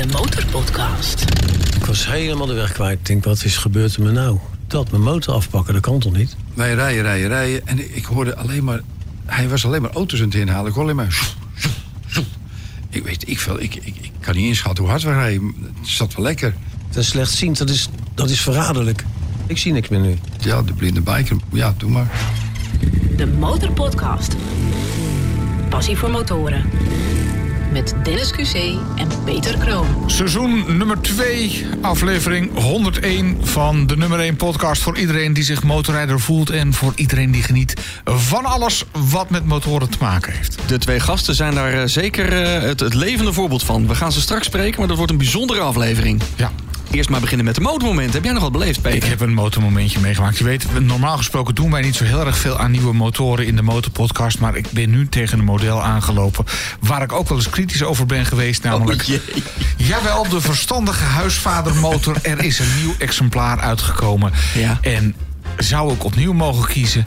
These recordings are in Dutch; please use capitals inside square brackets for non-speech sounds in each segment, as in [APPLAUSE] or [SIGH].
De Motorpodcast. Ik was helemaal de weg kwijt. Ik denk, wat is gebeurd er me nou? Dat mijn motor afpakken, dat kan toch niet? Wij rijden, rijden, rijden. En ik hoorde alleen maar... Hij was alleen maar auto's aan het inhalen. Ik hoorde alleen maar... zoep, zoep, zoep. Ik weet ik veel. Ik, ik, ik kan niet inschatten hoe hard we rijden. Het zat wel lekker. Dat is slechtziend, dat is, dat is verraderlijk. Ik zie niks meer nu. Ja, de blinde biker. Ja, doe maar. De Motorpodcast. Passie voor motoren. Met Dennis QC en Peter Kroon. Seizoen nummer 2, aflevering 101 van de nummer 1 podcast voor iedereen die zich motorrijder voelt en voor iedereen die geniet van alles wat met motoren te maken heeft. De twee gasten zijn daar eh, zeker eh, het, het levende voorbeeld van. We gaan ze straks spreken, maar dat wordt een bijzondere aflevering. Ja, Eerst maar beginnen met de motormoment. Heb jij nog wat beleefd, Peter? ik heb een motormomentje meegemaakt. Je weet, normaal gesproken doen wij niet zo heel erg veel aan nieuwe motoren in de motorpodcast. Maar ik ben nu tegen een model aangelopen waar ik ook wel eens kritisch over ben geweest. Namelijk, Oh, jawel, de verstandige huisvadermotor. Er is een nieuw exemplaar uitgekomen. Ja. En zou ik opnieuw mogen kiezen?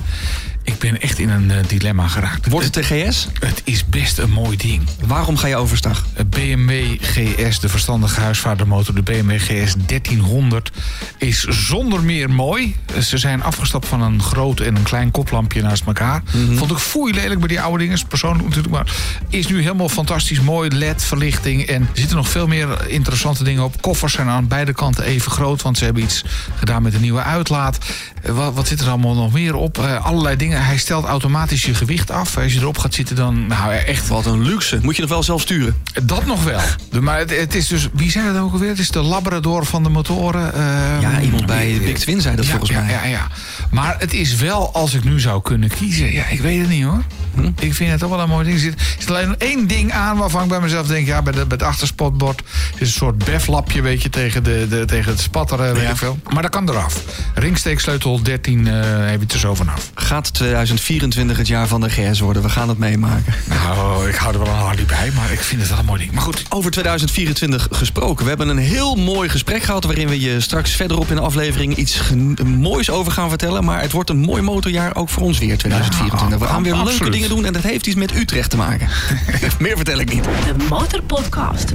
Ik ben echt in een eh, dilemma geraakt. Wordt het de GS? Het is best een mooi ding. Waarom ga je overstag? De BMW GS, de verstandige huisvadermotor, de BMW GS 1300, is zonder meer mooi. Ze zijn afgestapt van een groot en een klein koplampje naast elkaar. Vond ik foei lelijk bij die oude dingen, persoonlijk natuurlijk. Maar is nu helemaal fantastisch mooi. LED-verlichting en er zitten nog veel meer interessante dingen op. Koffers zijn aan beide kanten even groot, want ze hebben iets gedaan met een nieuwe uitlaat. Eh, Wat, wat zit er allemaal nog meer op? Eh, allerlei dingen. Hij stelt automatisch je gewicht af. Als je erop gaat zitten, dan nou echt Wat een luxe. Moet je nog wel zelf sturen? dat nog wel. Maar het, het is dus, wie zei dat ook alweer? Het is de Labrador van de motoren. ehm, Ja, iemand bij Big Twin zei dat ja, volgens ja, mij. Ja, ja. Maar het is wel, als ik nu zou kunnen kiezen. Ja, ik weet het niet hoor. Hm? Ik vind het toch wel een mooi ding. Er zit, zit alleen één ding aan waarvan ik bij mezelf denk... ja, bij, de, bij het achterspotbord is een soort beflapje, weet je... tegen, de, de, tegen het spatteren, weet Ja. ik veel. Maar dat kan eraf. Ringsteeksleutel 13 eh, heb je het er zo vanaf. Gaat 2024 het jaar van de GS worden? We gaan het meemaken. Nou, ik hou er wel een Harley bij, maar ik vind het wel een mooi ding. Maar goed, Over 2024 gesproken. We hebben een heel mooi gesprek gehad... waarin we je straks verderop in de aflevering iets moois over gaan vertellen. Maar het wordt een mooi motorjaar ook voor ons weer, 2024. We gaan weer leuke dingen doen en dat heeft iets met Utrecht te maken. [LAUGHS] Meer vertel ik niet. De Motorpodcast.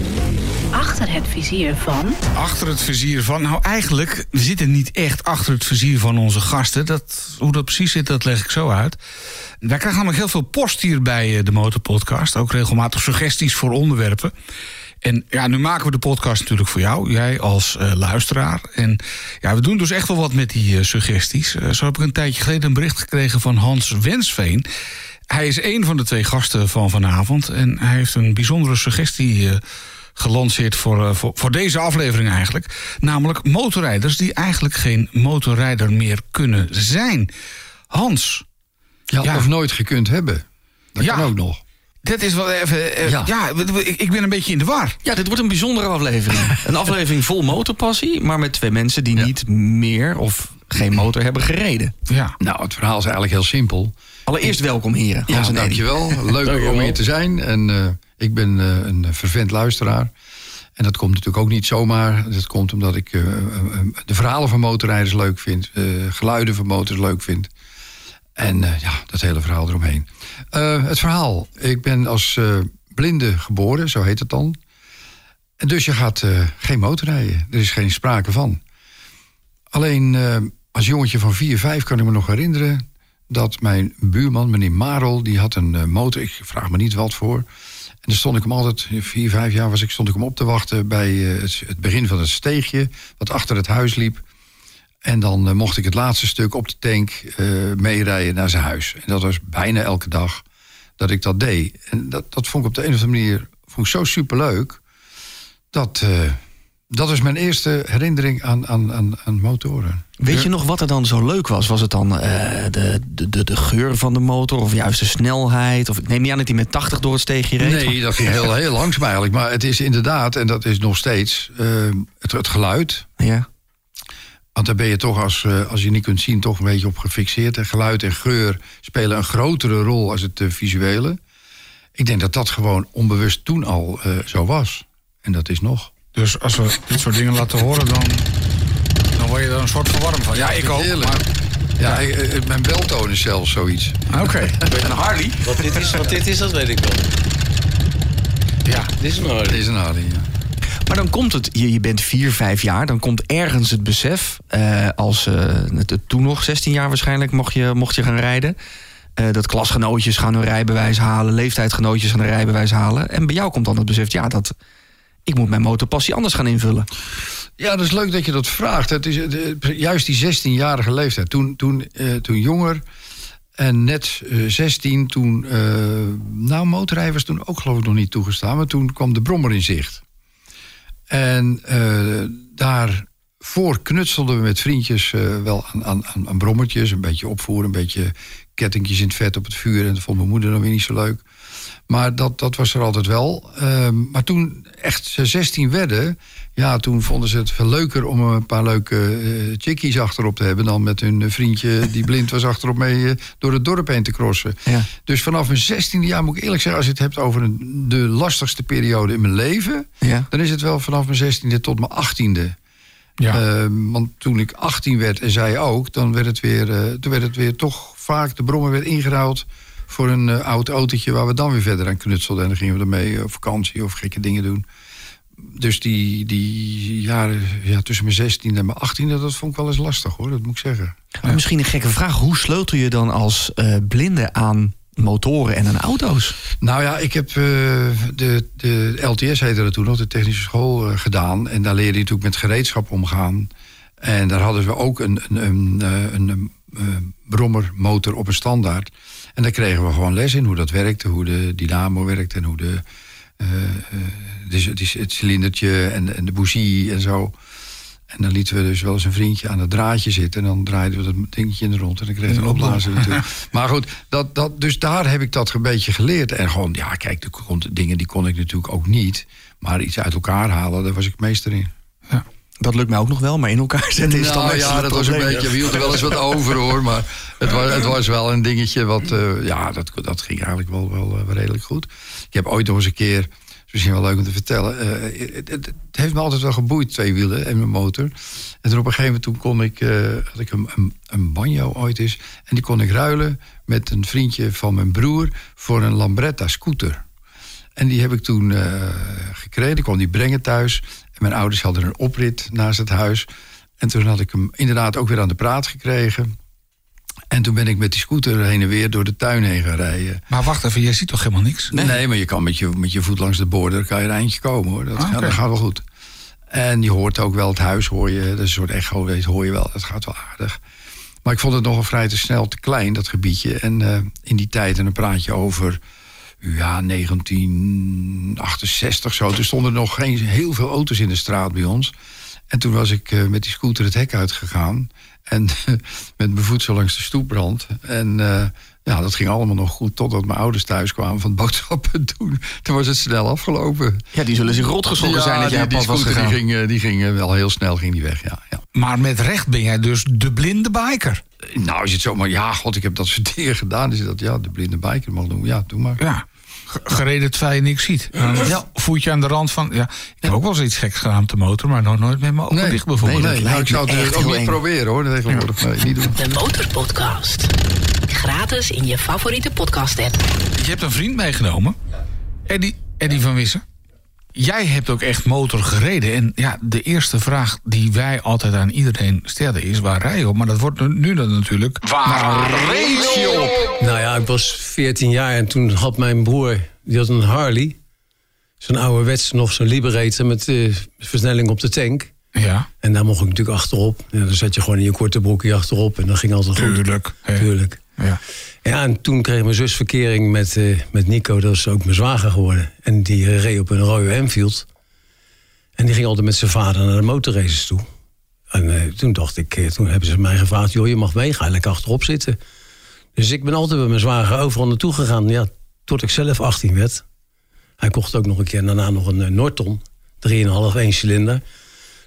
Achter het vizier van... Achter het vizier van. Nou, eigenlijk, we zitten niet echt achter het vizier van onze gasten. Dat, hoe dat precies zit, dat leg ik zo uit. Wij krijgen namelijk heel veel post hier bij eh, de Motorpodcast. Ook regelmatig suggesties voor onderwerpen. En ja, nu maken we de podcast natuurlijk voor jou, jij als eh, luisteraar. En ja, we doen dus echt wel wat met die eh, suggesties. Eh, zo heb ik een tijdje geleden een bericht gekregen van Hans Wensveen. Hij is een van de twee gasten van vanavond. En hij heeft een bijzondere suggestie gelanceerd voor, voor, voor deze aflevering eigenlijk. Namelijk motorrijders die eigenlijk geen motorrijder meer kunnen zijn. Hans, Ja, Ja. Of nooit gekund hebben. Dat Ja. kan ook nog. Dit is wel even... eh, ja, Ja. ik, ik ben een beetje in de war. Ja, dit wordt een bijzondere aflevering. [LAUGHS] Een aflevering vol motorpassie, maar met twee mensen die Ja. niet meer of geen motor hebben gereden. Ja. Nou, het verhaal is eigenlijk heel simpel. Allereerst welkom heren. Ja, dankjewel. Leuk [LAUGHS] om hier te zijn. En eh, ik ben eh, een vervent luisteraar. En dat komt natuurlijk ook niet zomaar. Dat komt omdat ik de verhalen van motorrijders leuk vind. eh, geluiden van motors leuk vind. En eh, ja, dat hele verhaal eromheen. Eh, het verhaal. Ik ben als eh, blinde geboren, zo heet het dan. En dus je gaat geen motorrijden. Er is geen sprake van. Alleen als jongetje van 4, 5 kan ik me nog herinneren dat mijn buurman, meneer Marel, die had een motor. Ik vraag me niet wat voor. En dan stond ik hem altijd, vier, vijf jaar was ik, stond ik hem op te wachten bij het begin van het steegje, wat achter het huis liep. En dan eh, mocht ik het laatste stuk op de tank eh, meerijden naar zijn huis. En dat was bijna elke dag dat ik dat deed. En dat, dat vond ik op de een of andere manier vond ik zo superleuk. Dat, eh, dat is mijn eerste herinnering aan, aan, aan, aan motoren. Weet je nog wat er dan zo leuk was? Was het dan de, de, de, de geur van de motor of juist de snelheid? Of ik neem niet aan dat hij met 80 door het steegje reed. Nee, dat ging heel, heel langzaam eigenlijk. Maar het is inderdaad, en dat is nog steeds, het, het geluid. Ja. Want daar ben je toch, als, eh, als je niet kunt zien, toch een beetje op gefixeerd. En geluid en geur spelen een grotere rol als het eh, visuele. Ik denk dat dat gewoon onbewust toen al eh, zo was. En dat is nog. Dus als we dit soort dingen laten horen, dan, dan word je er een soort verwarmd van. Ja, ik ook. Heerlijk. Maar, Ja, mijn beltoon is zelfs zoiets. Oké, [LAUGHS] Een Harley? Wat dit is, wat dit is, dat weet ik wel. ja. Dit is een Het Harley. is een Harley, ja. Maar dan komt het, je, je bent vier, vijf jaar, dan komt ergens het besef, eh, als eh, het, toen nog 16 jaar waarschijnlijk mocht je, mocht je gaan rijden. eh, dat klasgenootjes gaan hun rijbewijs halen, leeftijdsgenootjes gaan hun rijbewijs halen. En bij jou komt dan het besef, ja, dat ik moet mijn motorpassie anders gaan invullen. Ja, dat is leuk dat je dat vraagt. Het is eh, juist die 16-jarige leeftijd. Toen, toen, toen jonger en net eh, 16, toen... nou, motorrijden was toen ook geloof ik nog niet toegestaan. Maar toen kwam de brommer in zicht. En eh daarvoor knutselden we met vriendjes eh, wel aan, aan, aan, brommertjes. Een beetje opvoeren, een beetje kettingjes in het vet op het vuur. En dat vond mijn moeder dan weer niet zo leuk. Maar dat, dat was er altijd wel. Ehm, maar toen echt ze 16 werden... ja, toen vonden ze het veel leuker om een paar leuke eh chickies achterop te hebben... dan met hun vriendje die blind was achterop mee eh, door het dorp heen te crossen. Ja. Dus vanaf mijn 16e jaar moet ik eerlijk zeggen... als je het hebt over een, de lastigste periode in mijn leven... Ja. dan is het wel vanaf mijn 16e tot mijn 18e. Ja. Ehm, want toen ik 18 werd en zij ook, dan werd het weer, eh, toen werd het weer toch vaak de brommer werd ingeruild voor een eh, oud autootje waar we dan weer verder aan knutselden. En dan gingen we ermee eh, op vakantie of gekke dingen doen. Dus die, die jaren ja, tussen mijn 16 en mijn 18e, dat vond ik wel eens lastig hoor, dat moet ik zeggen. Maar misschien een gekke vraag, hoe sleutel je dan als eh, blinde aan motoren en aan auto's? Nou ja, ik heb de, de LTS heette dat toen nog, de technische school gedaan. En daar leerde je natuurlijk met gereedschap omgaan. En daar hadden we ook een, een, een, een, een, brommermotor op een standaard. En daar kregen we gewoon les in hoe dat werkte, hoe de dynamo werkte en hoe de, dus het, cilindertje en, en de bougie en zo. En dan lieten we dus wel eens een vriendje aan het draadje zitten. En dan draaiden we dat dingetje in de rond. En dan kreeg je een opblazer natuurlijk. [LAUGHS] Maar goed, dat, dat, dus daar heb ik dat een beetje geleerd. En gewoon, ja, kijk, de dingen die kon ik natuurlijk ook niet. Maar iets uit elkaar halen, daar was ik meester in. Dat lukt mij ook nog wel, maar in elkaar zetten is dan Nou ja, dat was een beetje, we hielden wel eens wat over hoor. Maar het was, het was wel een dingetje wat, eh, ja, dat, dat ging eigenlijk wel, wel, eh, wel redelijk goed. Ik heb ooit nog eens een keer, is misschien wel leuk om te vertellen. eh, het, heeft me altijd wel geboeid, twee wielen en mijn motor. En toen op een gegeven moment toen kon ik, had ik een, een, een banjo ooit eens. En die kon ik ruilen met een vriendje van mijn broer voor een Lambretta scooter. En die heb ik toen gekregen. Ik kon die brengen thuis. Mijn ouders hadden een oprit naast het huis. En toen had ik hem inderdaad ook weer aan de praat gekregen. En toen ben ik met die scooter heen en weer door de tuin heen gaan rijden. Maar wacht even, jij ziet toch helemaal niks? Nee, maar je kan met je, met je voet langs de border kan je een eindje komen hoor. Dat, Ah, gaat, dat gaat wel goed. En je hoort ook wel het huis, hoor je. Dat is een soort echo, weet, hoor je wel. Dat gaat wel aardig. Maar ik vond het nogal vrij te snel, te klein, dat gebiedje. En eh, in die tijd, en dan praat je over ja, 1968 zo. Toen stonden er nog geen heel veel auto's in de straat bij ons. En toen was ik eh, met die scooter het hek uitgegaan. En [LAUGHS] met mijn voet zo langs de stoepbrand. En eh, ja, dat ging allemaal nog goed. Totdat mijn ouders thuis kwamen van het boodschappen doen. Toen was het snel afgelopen. Ja, die zullen zich rotgeschrokken zijn dat die, jij die pas was scooter gegaan. die ging, eh, die ging eh, wel heel snel ging die weg, ja. ja. Maar met recht ben jij dus de blinde biker. Nou, is het zo, maar ja, god, ik heb dat soort [LAUGHS] dingen gedaan. Dus dat, ja, de blinde biker mag doen. Ja, doe maar. Ja. Gereden terwijl je niks ziet. Dan Ja. voet je aan de rand van... Ja, ik heb ook wel eens iets geks gedaan op de motor... maar nog nooit met mijn ogen dicht bijvoorbeeld. Nee, nee, nou, ik zou het ook echt niet proberen hoor. Dat tegenwoordig. Nee, niet doen. De Motorpodcast. Gratis in je favoriete podcast-app. Je hebt een vriend meegenomen. Eddie, Eddie van Wissen. Jij hebt ook echt motor gereden. En ja, de eerste vraag die wij altijd aan iedereen stellen is... waar rij je op? Maar dat wordt nu- dan natuurlijk... Waar race je op? Nou ja, ik was 14 jaar en toen had mijn broer, die had een Harley. Zo'n ouderwetse nog zo'n Liberator met eh, versnelling op de tank. Ja, En daar mocht ik natuurlijk achterop. Ja, dan zat je gewoon in je korte broekje achterop en dat ging altijd goed. tuurlijk. Tuurlijk. Ja. Ja, en toen kreeg mijn zus verkering met, eh, met Nico, dat is ook mijn zwager geworden. En die eh, reed op een rode Enfield. En die ging altijd met zijn vader naar de motorraces toe. En eh, toen dacht ik, toen hebben ze mij gevraagd, joh, je mag mee, ga lekker achterop zitten. Dus ik ben altijd met mijn zwager overal naartoe gegaan, ja, tot ik zelf 18 werd. Hij kocht ook nog een keer daarna nog een Norton, 3,5, 1 cilinder.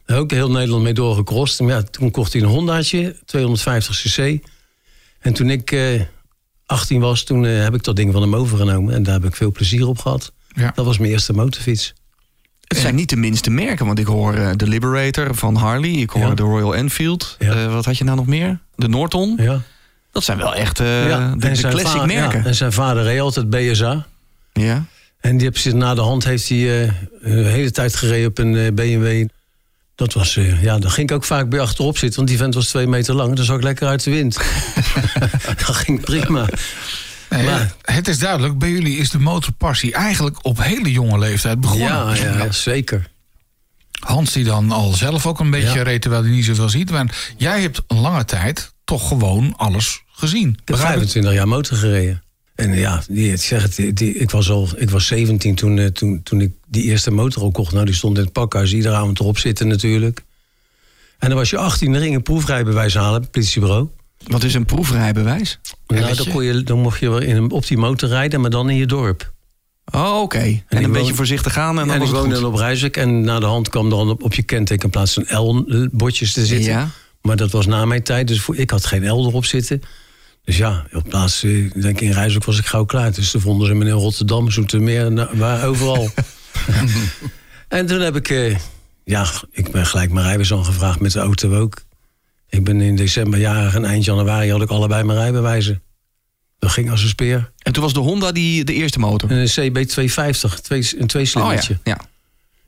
Daar ook heel Nederland mee doorgecrossed. Maar ja, toen kocht hij een Hondaatje, 250 cc. En toen ik eh 18 was, toen eh, heb ik dat ding van hem overgenomen. En daar heb ik veel plezier op gehad. Ja. Dat was mijn eerste motorfiets. Het zijn niet de minste merken, want ik hoor eh, de Liberator van Harley. Ik hoor Ja. de Royal Enfield. Ja. Eh, wat had je nou nog meer? De Norton. Ja. Dat zijn wel echt eh, ja. de, de classic merken. ja, en zijn vader reed altijd BSA. Ja. En die heb ze na de hand heeft hij eh, een hele tijd gereden op een eh, BMW. Dat was, eh, ja, daar ging ik ook vaak bij achterop zitten, want die vent was twee meter lang. Dan zag ik lekker uit de wind. [LAUGHS] dat ging prima. Nee, Maar- het is duidelijk, bij jullie is de motorpassie eigenlijk op hele jonge leeftijd begonnen. Ja, ja, zeker. Hans die dan al zelf ook een beetje Ja. reed terwijl hij niet zoveel ziet. Maar jij hebt een lange tijd toch gewoon alles gezien. Ik heb Begrijp ik? 25 jaar motor gereden. En ja, die, ik zeg het, die, ik, was al, ik was 17 toen, eh, toen, toen ik die eerste motor ook kocht. Nou, die stond in het pakhuis, iedere avond erop zitten natuurlijk. En dan was je 18, dan ging een proefrijbewijs halen, het politiebureau. Wat is een proefrijbewijs? Nou, weet dan, je? kon je, dan mocht je wel in een, op die motor rijden, maar dan in je dorp. Oh, oké. En, een woon- beetje voorzichtig gaan en dan en was het goed. dan op Rijswijk en na de hand kwam dan op, op je kenteken in plaats van L-bordjes te zitten. Ja. Maar dat was na mijn tijd, dus voor, ik had geen L erop zitten. Dus ja, op plaats, ik denk in Rijswijk was ik gauw klaar. Dus toen vonden ze me in Rotterdam, Zoetermeer, nou, waar, overal. [LAUGHS] en toen heb ik, eh, ja, ik ben gelijk mijn rijbewijs aangevraagd met de auto ook. Ik ben in december jarig en eind januari had ik allebei mijn rijbewijzen. Dat ging als een speer. En toen was de Honda die, de eerste motor. En een CB250, twee, een Oh tweeslingertje. ja. ja.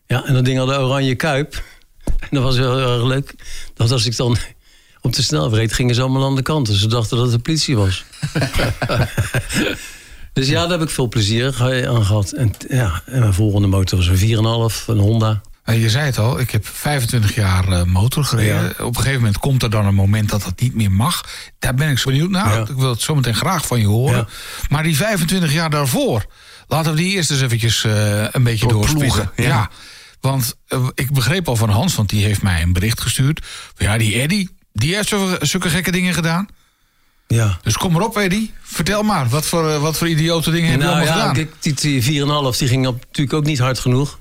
Ja, en dat ding had een oranje kuip. En dat was wel heel erg leuk. Dat als ik dan op de snelweg reed, gingen ze allemaal aan de kant. Dus ze dachten dat het de politie was. [LAUGHS] dus ja, daar heb ik veel plezier aan gehad. En, ja, en mijn volgende motor was een 4,5, een Honda. En je zei het al, ik heb 25 jaar eh, motor gereden. Op een gegeven moment komt er dan een moment dat dat niet meer mag. Daar ben ik zo benieuwd naar. Ja. Ik wil het zometeen graag van je horen. Ja. Maar die 25 jaar daarvoor, laten we die eerst eens eventjes eh, een beetje Doorploegen, doorspitten. ja. Ja. Want eh, ik begreep al van Hans, want die heeft mij een bericht gestuurd. Van, ja, die Eddy, die heeft zulke gekke dingen gedaan. Ja. Dus kom maar op, Eddy. Vertel maar, wat voor, eh, wat voor idiote dingen heb je Nou allemaal ja, gedaan? kijk, die, die 4,5 die ging op, natuurlijk ook niet hard genoeg.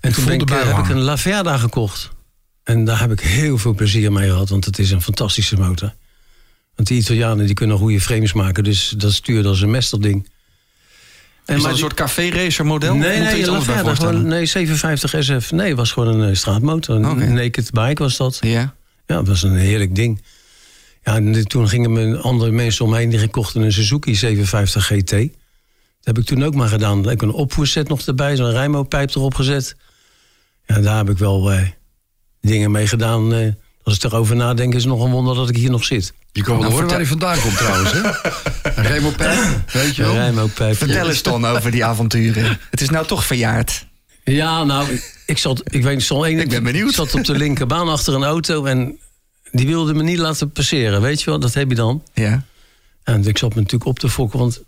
En toen ben ik, eh, heb ik een Laverda gekocht. En daar heb ik heel veel plezier mee gehad, want het is een fantastische motor. Want die Italianen die kunnen goede frames maken, dus dat stuurde als een mes dat ding. En Is dat een die- soort café-racer model? Nee, nee, Laverda, gewoon, nee, 750 SF. Nee, was gewoon een eh, straatmotor. Een naked bike was dat. Ja. Ja, dat was een heerlijk ding. Ja, en toen gingen me andere mensen omheen die kochten een Suzuki 750 GT. Dat heb ik toen ook maar gedaan. Ik heb een opvoerset nog erbij, zo'n rijmo-pijp erop gezet. Ja, daar heb ik wel eh, dingen mee gedaan. eh. als ik erover nadenk, is het nog een wonder dat ik hier nog zit. Je kan wel Nou, horen waar hij vandaan komt trouwens. Hè? Een Remo-pijp, weet je Een wel. rijmo-pijp. Vertel eens dan over die avonturen. Het is nou toch verjaard. Ja, nou, ik, ik zat, ik weet, zal één, Ik ben benieuwd. Ik zat op de linkerbaan achter een auto en die wilde me niet laten passeren. Weet je wel, dat heb je dan. Ja. En ik zat me natuurlijk op te fokken, want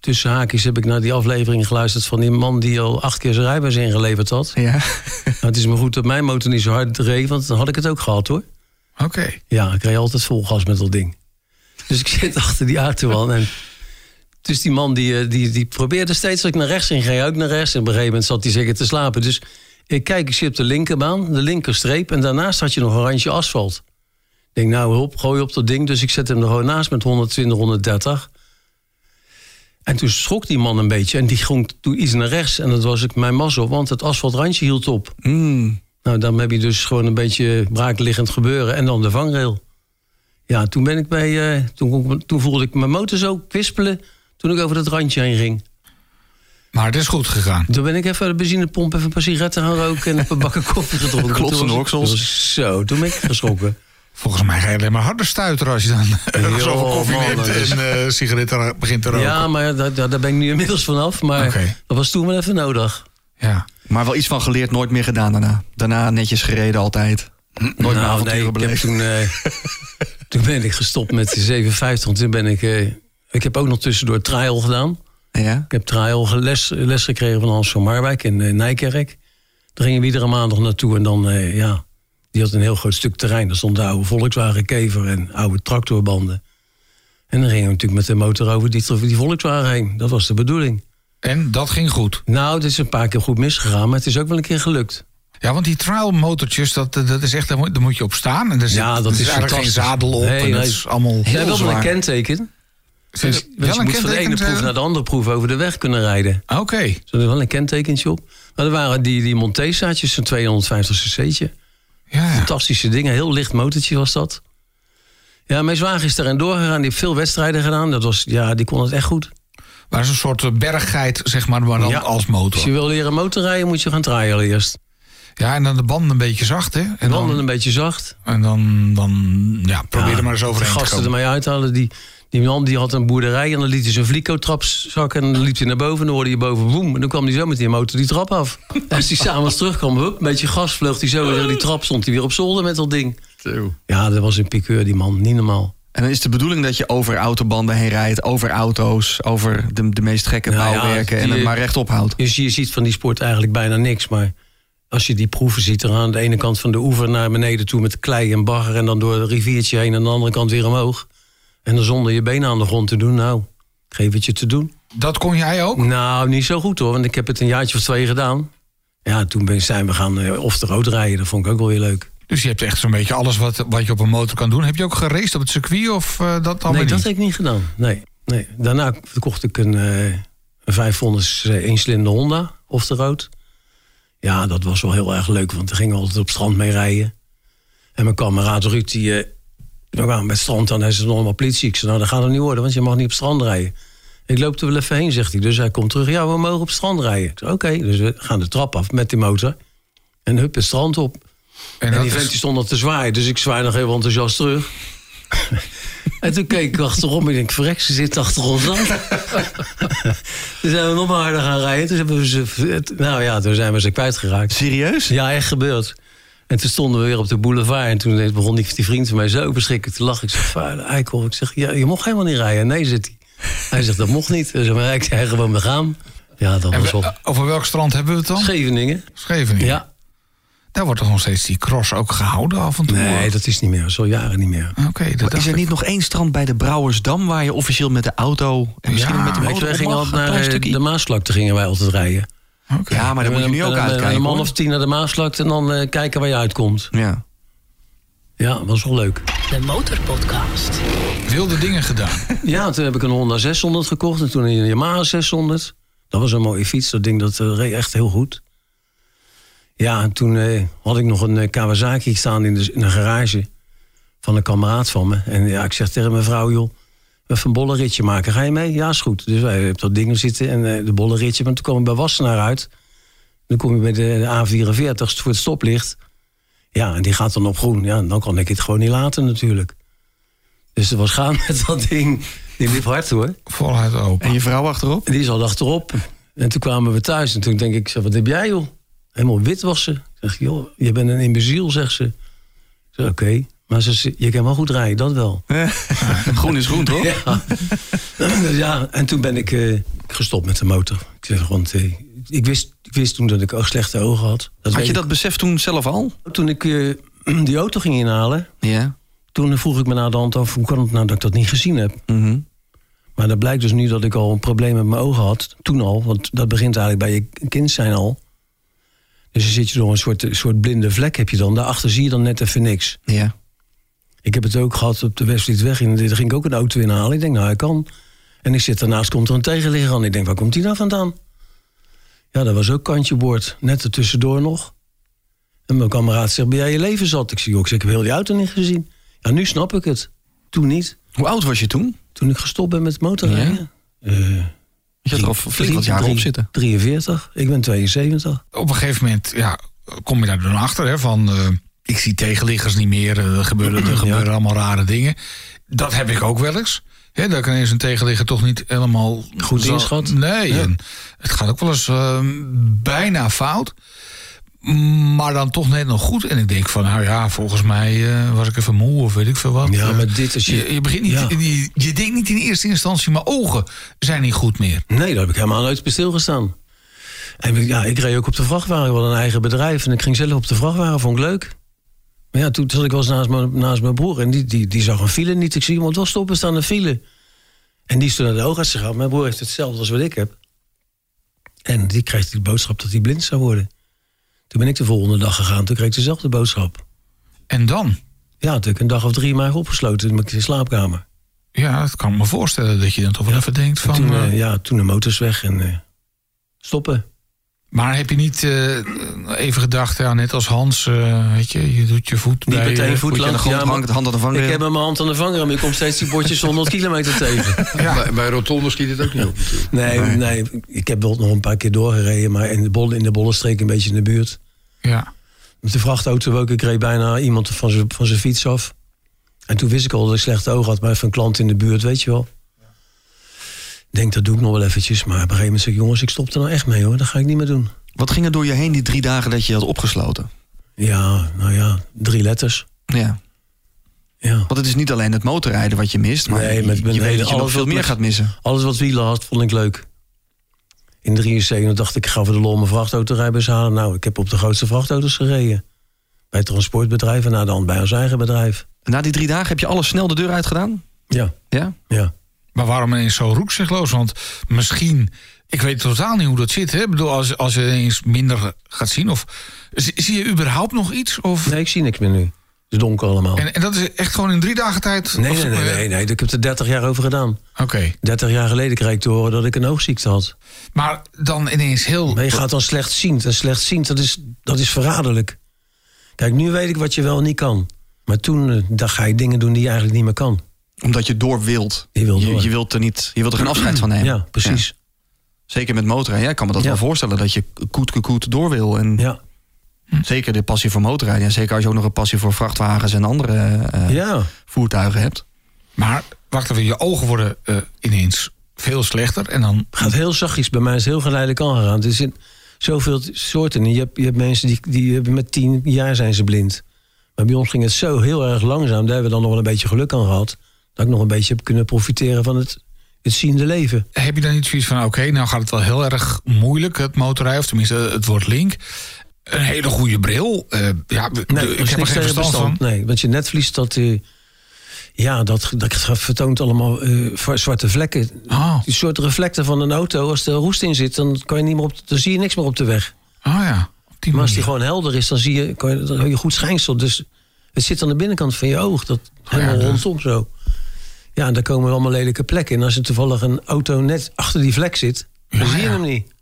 tussen haakjes heb ik naar die aflevering geluisterd van die man die al acht keer zijn rijbewijs ingeleverd had. Ja. [LAUGHS] Nou, het is me goed dat mijn motor niet zo hard reed, want dan had ik het ook gehad hoor. Oké. Ja, ik reed altijd vol gas met dat ding. Dus ik [LAUGHS] zit achter die auto aan en dus die man die, eh, die, die probeerde steeds dat ik naar rechts ging, ging hij ook naar rechts. En op een gegeven moment zat hij zeker te slapen. Dus ik kijk, ik zit op de linkerbaan, de linkerstreep en daarnaast had je nog een randje asfalt. Ik denk, nou hop, gooi op dat ding. Dus ik zet hem er gewoon naast met 120, 130. En toen schrok die man een beetje en die ging toen iets naar rechts. En dat was ik mijn mazzel, want het asfaltrandje hield op. Mm. Nou, dan heb je dus gewoon een beetje braakliggend gebeuren en dan de vangrail. Ja, toen ben ik bij. eh, toen, toen voelde ik mijn motor zo kwispelen toen ik over dat randje heen ging. Maar het is goed gegaan. Toen ben ik even de benzinepomp, even een paar sigaretten gaan roken en een paar bakken koffie gedronken. [LAUGHS] Ik- oksels. toen was- Zo, toen ben ik geschrokken. [LAUGHS] Volgens mij ga je alleen maar harder stuiteren als je dan [LAUGHS] zoveel koffie man, neemt is- en eh, sigaretten begint te roken. Ja, maar daar, ben ik nu inmiddels vanaf. Maar dat was toen wel even nodig. Ja. Maar wel iets van geleerd, nooit meer gedaan daarna. Daarna netjes gereden altijd. Nooit meer nou, avonturen nee, beleefd. toen, eh, toen ben ik gestopt met de 57. Want toen ben ik. eh, ik heb ook nog tussendoor trial gedaan. Ja? Ik heb trial les, les gekregen van Hans van Marwijk in eh, Nijkerk. Daar gingen we iedere maandag naartoe. En dan, eh, ja, die had een heel groot stuk terrein. Daar stonden oude Volkswagen Kever en oude tractorbanden. En dan gingen we natuurlijk met de motor over die, die Volkswagen heen. Dat was de bedoeling. En dat ging goed. Nou, het is een paar keer goed misgegaan, maar het is ook wel een keer gelukt. Ja, want die trial motortjes, dat, dat is echt, daar moet, daar moet je op staan. En er zit, Ja, dat er is eigenlijk geen zadel op. Nee, en dat nee. is allemaal heel hebben wel zwaar. een kenteken. Dus, wel dus je een moet van de ene proef naar de andere proef over de weg kunnen rijden. Oké. Er zit wel een kentekentje op. Maar er waren die, die Montesaatjes, een 250 cc'tje. Ja. Fantastische dingen, heel licht motortje was dat. Ja, mijn zwager is daarin doorgegaan. Die heeft veel wedstrijden gedaan. Dat was, ja, die kon het echt goed. Waar is een soort berggeit, zeg maar, maar dan Ja. als motor. Als je wil leren motorrijden, moet je gaan trialen eerst. Ja, en dan de banden een beetje zacht, hè? En En dan, dan een beetje zacht. en dan, dan ja, probeer Ja, er maar eens de overheen te gasten komen. ermee uithalen. Die, die man die had een boerderij en dan liet hij zijn vlico-trap zakken. En dan liep hij naar boven en dan hoorde je boven boem. En dan kwam hij zo met die motor die trap af. En [LAUGHS] als hij s'avonds terugkwam, hup, een beetje gas, vloog hij zo weer die trap. Stond hij weer op zolder met dat ding. Zo. Ja, dat was een piqueur, die man. Niet normaal. En dan is de bedoeling dat je over autobanden heen rijdt, over auto's, over de, de meest gekke Nou ja, bouwwerken en het maar rechtop houdt. Dus je ziet van die sport eigenlijk bijna niks. Maar als je die proeven ziet, er aan de ene kant van de oever naar beneden toe met klei en bagger. En dan door het riviertje heen en aan de andere kant weer omhoog. En dan zonder je benen aan de grond te doen. Nou, geef het je te doen. Dat kon jij ook? Nou, niet zo goed hoor, want ik heb het een jaartje of twee gedaan. Ja, toen ben, zijn we gaan eh, off the road rijden. Dat vond ik ook wel weer leuk. Dus je hebt echt zo'n beetje alles wat, wat je op een motor kan doen. Heb je ook geraced op het circuit of eh, dat dan nee, dat niet? heb ik niet gedaan. Nee, nee. Daarna kocht ik een, eh een 500 eencilinder Honda off the road. Ja, dat was wel heel erg leuk, want we gingen altijd op het strand mee rijden. En mijn kameraad Ruud, die, we kwamen bij het strand aan. Hij zei, nog allemaal politie. Ik zei, nou, dat gaat het niet worden, want je mag niet op het strand rijden. Ik loop er wel even heen, zegt hij. Dus hij komt terug. Ja, we mogen op het strand rijden. Ik zei, oké. Dus we gaan de trap af met die motor. En hup, het strand op. En En, die vent stond al te zwaaien, dus ik zwaai nog heel enthousiast terug. [LAUGHS] en toen keek ik achterom en ik denk, verrek, ze zit achter ons aan. [LAUGHS] toen zijn we nog maar harder gaan rijden. Toen, hebben we ze, nou ja, toen zijn we ze kwijtgeraakt. Serieus? Ja, echt gebeurd. En toen stonden we weer op de boulevard. En toen begon die, die vriend van mij zo verschrikkelijk te lachen. Ik zeg, vuile eikel. Ik zeg, ja, je mocht helemaal niet rijden. Nee, zit hij. Hij zegt, dat mocht niet. Dus maar ik zei gewoon, we gaan. Ja, dat En was we- wel... over welk strand hebben we het dan? Scheveningen. Scheveningen. Ja. Daar wordt toch nog steeds die cross ook gehouden af en toe? Nee, dat is niet meer. Dat is al jaren niet meer. Oké, is er ik. niet nog één strand bij de Brouwersdam waar je officieel met de auto en misschien Ja, met de Weet je, motor wij op gingen mag? altijd naar eh, stukje. de Maasvlakte gingen wij altijd rijden. Ja, maar daar moet je nu ook En dan, uitkijken. Een man hoor. of tien naar de Maasvlakte en dan eh, kijken waar je uitkomt. Ja. Ja, dat was wel leuk. De Motorpodcast. Wilde dingen gedaan. [LAUGHS] Ja, toen heb ik een Honda 600 gekocht en toen een Yamaha 600. Dat was een mooie fiets, dat ding dat eh, reed echt heel goed. Ja, en toen eh, had ik nog een Kawasaki staan in de, in de garage van een kameraad van me. En ja, ik zeg tegen mijn vrouw, joh, een bolle ritje maken. Ga je mee? Ja, is goed. Dus wij hebben dat ding zitten en eh, de bolle ritje. Maar toen kwam ik bij Wassenaar uit. Dan kom je bij de A44 voor het stoplicht. Ja, en die gaat dan op groen. Ja, dan kan ik het gewoon niet laten natuurlijk. Dus er was gaan [LAUGHS] met dat ding. Die liep hard hoor. Voluit open. En je vrouw achterop? Die zat achterop. En toen kwamen we thuis. En toen denk ik, wat heb jij joh? Helemaal wit was ze. Ik zeg, joh, je bent een imbeziel, zegt ze. Ik zeg, oké. Maar ze, je kan wel goed rijden, dat wel. [LAUGHS] groen is groen, toch? Ja. [LAUGHS] Ja, en toen ben ik eh, gestopt met de motor. Ik zeg, want eh, ik, wist, ik wist toen dat ik ook slechte ogen had. Dat Had je ik. dat besef toen zelf al? Toen ik eh, [CLEARS THROAT] die auto ging inhalen, Ja. toen vroeg ik me na de hand af... hoe kan het nou dat ik dat niet gezien heb? Mhm. Maar dat blijkt dus nu dat ik al een probleem met mijn ogen had. Toen al, want dat begint eigenlijk bij je kind zijn al. Dus dan zit je door een soort, soort blinde vlek heb je dan. Daarachter zie je dan net even niks. Ja. Ik heb het ook gehad op de Westfriedweg. En daar ging ik ook een auto inhalen. Ik denk, nou, hij kan. En ik zit daarnaast, komt er een tegenligger aan. Ik denk, waar komt die nou vandaan? Ja, dat was ook kantje boord. Net er tussendoor nog. En mijn kameraad zegt, ben jij je leven zat? Ik zie ook, ik zeg, ik heb heel die auto niet gezien. Ja, nu snap ik het. Toen niet. Hoe oud was je toen? Toen ik gestopt ben met motorrijden. Eh, Je had er al flink wat jaren op zitten. 43. Ik ben 72. Op een gegeven moment ja, kom je daar dan achter. Hè, van, eh, ik zie tegenliggers niet meer. eh, Er gebeuren, [CLEARS THROAT] er gebeuren allemaal rare dingen. Dat heb ik ook wel eens. Hè, dat ik ineens een tegenligger toch niet helemaal... Goed inschat. Nee, het gaat ook wel eens eh, bijna fout. Maar dan toch net nog goed. En ik denk van, nou ja, volgens mij eh, was ik even moe of weet ik veel wat. Ja, Eh, maar dit is je- Je, je, begint niet, Ja. je, je denkt niet in eerste instantie, mijn ogen zijn niet goed meer. Nee, daar heb ik helemaal nooit bij stilgestaan. En ja, ik reed ook op de vrachtwagen. Ik had een eigen bedrijf en ik ging zelf op de vrachtwagen. Vond ik leuk. Maar ja, toen zat ik wel eens naast mijn, naast mijn broer. En die, die, die zag een file niet. Ik zie iemand wel stoppen staan een file. En die is toen naar de oogarts gegaan. Mijn broer heeft hetzelfde als wat ik heb. En die kreeg die boodschap dat hij blind zou worden. Toen ben ik de volgende dag gegaan. Toen kreeg ik dezelfde boodschap. En dan? Ja, toen ik een dag of drie maar opgesloten in mijn slaapkamer. Ja, dat kan ik me voorstellen dat je dan toch wel even denkt van... toen, eh, eh, ja, toen de motors weg en eh, stoppen. Maar heb je niet eh, even gedacht, ja, net als Hans, eh, weet je, je doet je voet Niet bij... met één eh, voet Voetje aan de lang. grond Ja, maar hangt, hand aan de vangrail. ik heb mijn hand aan de vanger, maar je komt steeds die bordjes 100 [LAUGHS] kilometer tegen. Bij, bij Rotonde schiet het ook niet op. natuurlijk. Nee, nee, ik heb wel nog een paar keer doorgereden, maar in de, bolle, in de bollenstreek een beetje in de buurt. Ja. Met de vrachtauto ook, ik reed bijna iemand van zijn van zijn fiets af. En toen wist ik al dat ik slechte ogen had, maar even een klant in de buurt, weet je wel. Denk, dat doe ik nog wel eventjes. Maar op een gegeven moment zeg ik, jongens, ik stop er nou echt mee hoor. Dat ga ik niet meer doen. Wat ging er door je heen die drie dagen dat je had opgesloten? Ja, nou ja, drie letters. Ja. Ja. Want het is niet alleen het motorrijden wat je mist, maar Nee, met- je, met je weet dat je nog alles veel meer met- gaat missen. Alles wat wielen had, vond ik leuk. In 73 dacht ik, ik ga voor de lol mijn vrachtautorijbewijs halen. Nou, ik heb op de grootste vrachtauto's gereden. Bij transportbedrijven, na de hand bij ons eigen bedrijf. Na die drie dagen heb je alles snel de deur uitgedaan? Ja, Ja? ja. Maar waarom ineens zo roekzichtloos? Want misschien, ik weet totaal niet hoe dat zit. Hè? Ik bedoel, als, als je ineens minder gaat zien. Of, zie, je überhaupt nog iets? Of, Nee, ik zie niks meer nu. Het is donker allemaal. en, en dat is echt gewoon in drie dagen tijd? Nee, nee, nee, nee, nee. Ik heb er 30 jaar over gedaan. Oké, 30 jaar geleden kreeg ik te horen dat ik een oogziekte had. maar dan ineens heel... Maar je gaat dan slecht zien. En slecht zien, dat is, dat is verraderlijk. Kijk, nu weet ik wat je wel niet kan. Maar toen eh, dan ga je dingen doen die je eigenlijk niet meer kan. Omdat je door wilt. Je wil je, door. je wilt er niet, je wilt er geen afscheid van nemen. Ja, precies. Ja. Zeker met motorrijden. Ja, ik kan me dat Ja. wel voorstellen dat je koet koet door wil. En Ja, zeker de passie voor motorrijden. En zeker als je ook nog een passie voor vrachtwagens en andere eh, ja. voertuigen hebt. Maar wacht even, je ogen worden eh, ineens veel slechter. En dan... gaat heel zachtjes. Bij mij is het heel geleidelijk aangegaan. Er zijn zoveel soorten. En Je hebt, je hebt mensen die, die hebben met tien jaar zijn ze blind. Maar bij ons ging het zo heel erg langzaam. Daar hebben we dan nog wel een beetje geluk aan gehad. Dat ik nog een beetje heb kunnen profiteren van het, het ziende leven. Heb je dan niet zoiets van, oké, nou gaat het wel heel erg moeilijk, het motorrijden. Of tenminste, het wordt link. Een hele goede bril. eh, ja, Nee, ik heb er geen verstand van. Nee, want je netvlies, dat, eh, ja, dat, dat vertoont allemaal eh, zwarte vlekken. Oh, Die soort reflecten van een auto, als er roest in zit, dan, kan je niet meer op, dan zie je niks meer op de weg. oh ja. Die Maar als die gewoon helder is, dan zie je, kan je, dan je goed schijnsel. Dus het zit aan de binnenkant van je oog. Dat helemaal ja, dus- rondom zo. Ja, en daar komen allemaal lelijke plekken. En als er toevallig een auto net achter die vlek zit, dan Ja, zie je ja. hem niet.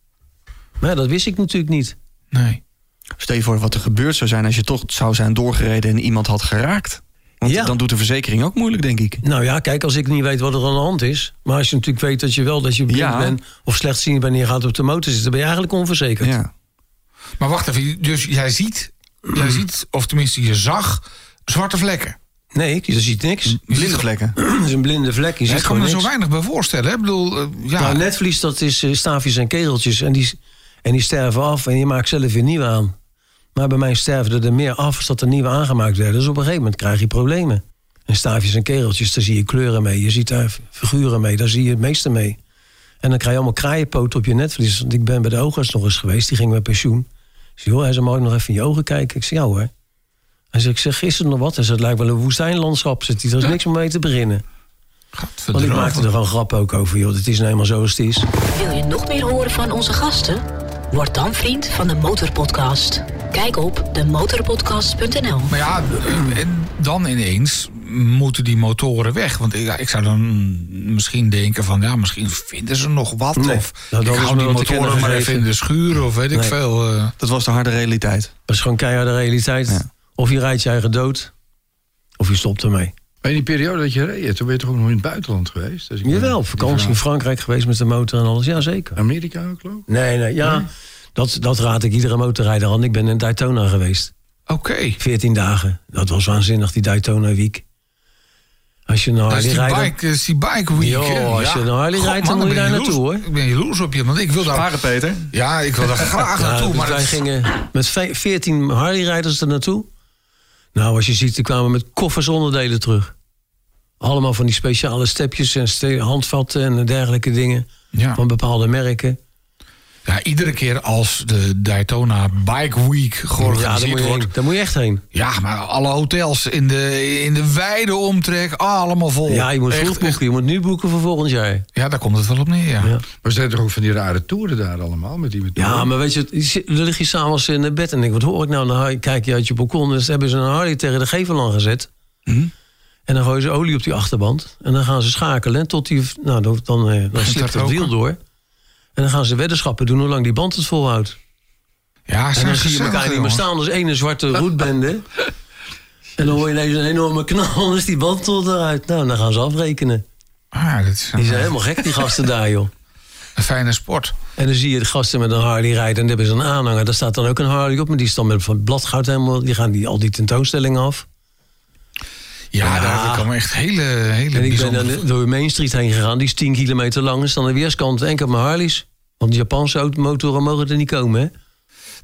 Maar ja, dat wist ik natuurlijk niet. Nee. Stel je voor wat er gebeurd zou zijn als je toch zou zijn doorgereden en iemand had geraakt. Want Ja. dan doet de verzekering ook moeilijk, denk ik. Nou ja, kijk, als ik niet weet wat er aan de hand is. Maar als je natuurlijk weet dat je wel dat je blind Ja. bent of slechtziend bent en je gaat op de motor zitten, dan ben je eigenlijk onverzekerd. Ja. Maar wacht even, dus jij ziet, jij ziet, of tenminste je zag, zwarte vlekken. Nee, je ziet niks. Blinde vlekken. [CLEARS THROAT] Het is een blinde vlek. Je Ja, ziet ik kan me er zo weinig bij voorstellen. Hè? Ik bedoel, eh, ja, Nou, netvlies, dat is eh, staafjes en kegeltjes. En die, en die sterven af en je maakt zelf weer nieuwe aan. Maar bij mij sterven er meer af als dat er nieuwe aangemaakt werden. Dus op een gegeven moment krijg je problemen. En staafjes en kegeltjes, daar zie je kleuren mee. Je ziet daar figuren mee, daar zie je het meeste mee. En dan krijg je allemaal kraaienpoten op je netvlies. Want ik ben bij de oogarts nog eens geweest, die ging met pensioen. Ik zei, joh, hij zei, mag ik nog even in je ogen kijken? Ik zei, ja hoor. Hij zei, ik zeg, is er nog wat? Hij zei, het lijkt wel een woestijnlandschap. Zegt hij, er is niks om mee te beginnen. Want ik maakte er gewoon grap ook over, joh. Het is nou eenmaal zo als het is. Wil je nog meer horen van onze gasten? Word dan vriend van de Motorpodcast. Kijk op demotorpodcast.nl. Maar ja, eh, en dan ineens moeten die motoren weg. Want ja, ik zou dan misschien denken van... ja, misschien vinden ze nog wat. Nee, of nou, ik hou die motoren maar even in de schuur of weet ik veel. eh. Dat was de harde realiteit. Dat is gewoon keiharde realiteit. Ja. Of je rijdt je eigen dood, of je stopt ermee. Maar in die periode dat je reed, toen ben je toch ook nog in het buitenland geweest? Dus ik Jawel, ben- op vakantie in Frankrijk geweest met de motor en alles. Ja, zeker. Amerika ook, geloof ik? Nee, nee, ja. Dat, dat raad ik iedere motorrijder aan. Ik ben in Daytona geweest. Oké. 14 dagen. Dat was waanzinnig, die Daytona week. Als je nou Dat is die rijdt... bike, dat is die bike week. Jo, als je naar Harley God, rijdt, dan moet je daar naartoe, hoor. Ik ben jaloers op je, want ik wil daar... Sparen, Peter. Ja, ik wil daar [LAUGHS] graag Ja, naartoe. dus Maar wij gingen met ve- 14 Harley-rijders er naartoe. Nou, als je ziet, die kwamen met koffers onderdelen terug. Allemaal van die speciale stepjes en handvatten en dergelijke dingen. ja. Van bepaalde merken. Ja, iedere keer als de Daytona Bike Week Ja, daar georganiseerd moet, je wordt... heen. daar moet je echt heen. Ja, maar alle hotels in de, in de wijde omtrek, allemaal vol. Ja, je moet Echt, vroeg boeken. Je moet nu boeken voor volgend jaar. Ja, daar komt het wel op neer, ja. Ja. Maar ze hebben toch ook van die rare toeren daar allemaal? Met die met Ja, maar weet je, dan lig je s'avonds in bed en denk, wat hoor ik nou? Dan kijk je uit je balkon. Dus hebben ze een Harley tegen de gevel aan gezet. Hm? En dan gooien ze olie op die achterband. En dan gaan ze schakelen. En tot die, nou, dan, dan, eh, dan slipt het wiel door. En dan gaan ze weddenschappen doen hoe lang die band het volhoudt. Ja, En dan zie je elkaar niet meer staan als ene zwarte roetbende. en dan hoor je ineens een enorme knal, dan is die band tot eruit. Nou, dan gaan ze afrekenen. Ah, dat is Die zijn helemaal gek, die gasten [LAUGHS] daar, joh. een fijne sport. En dan zie je de gasten met een Harley rijden en die hebben ze een aanhanger. Daar staat dan ook een Harley op, maar die is dan met bladgoud helemaal... die gaan die, al die tentoonstellingen af. Ja, daar allemaal echt hele, hele En ik ben dan door Main Street heen gegaan, die is 10 kilometer lang. is dan de weerskant enkel maar Harleys. Want de Japanse automotoren mogen er niet komen, hè?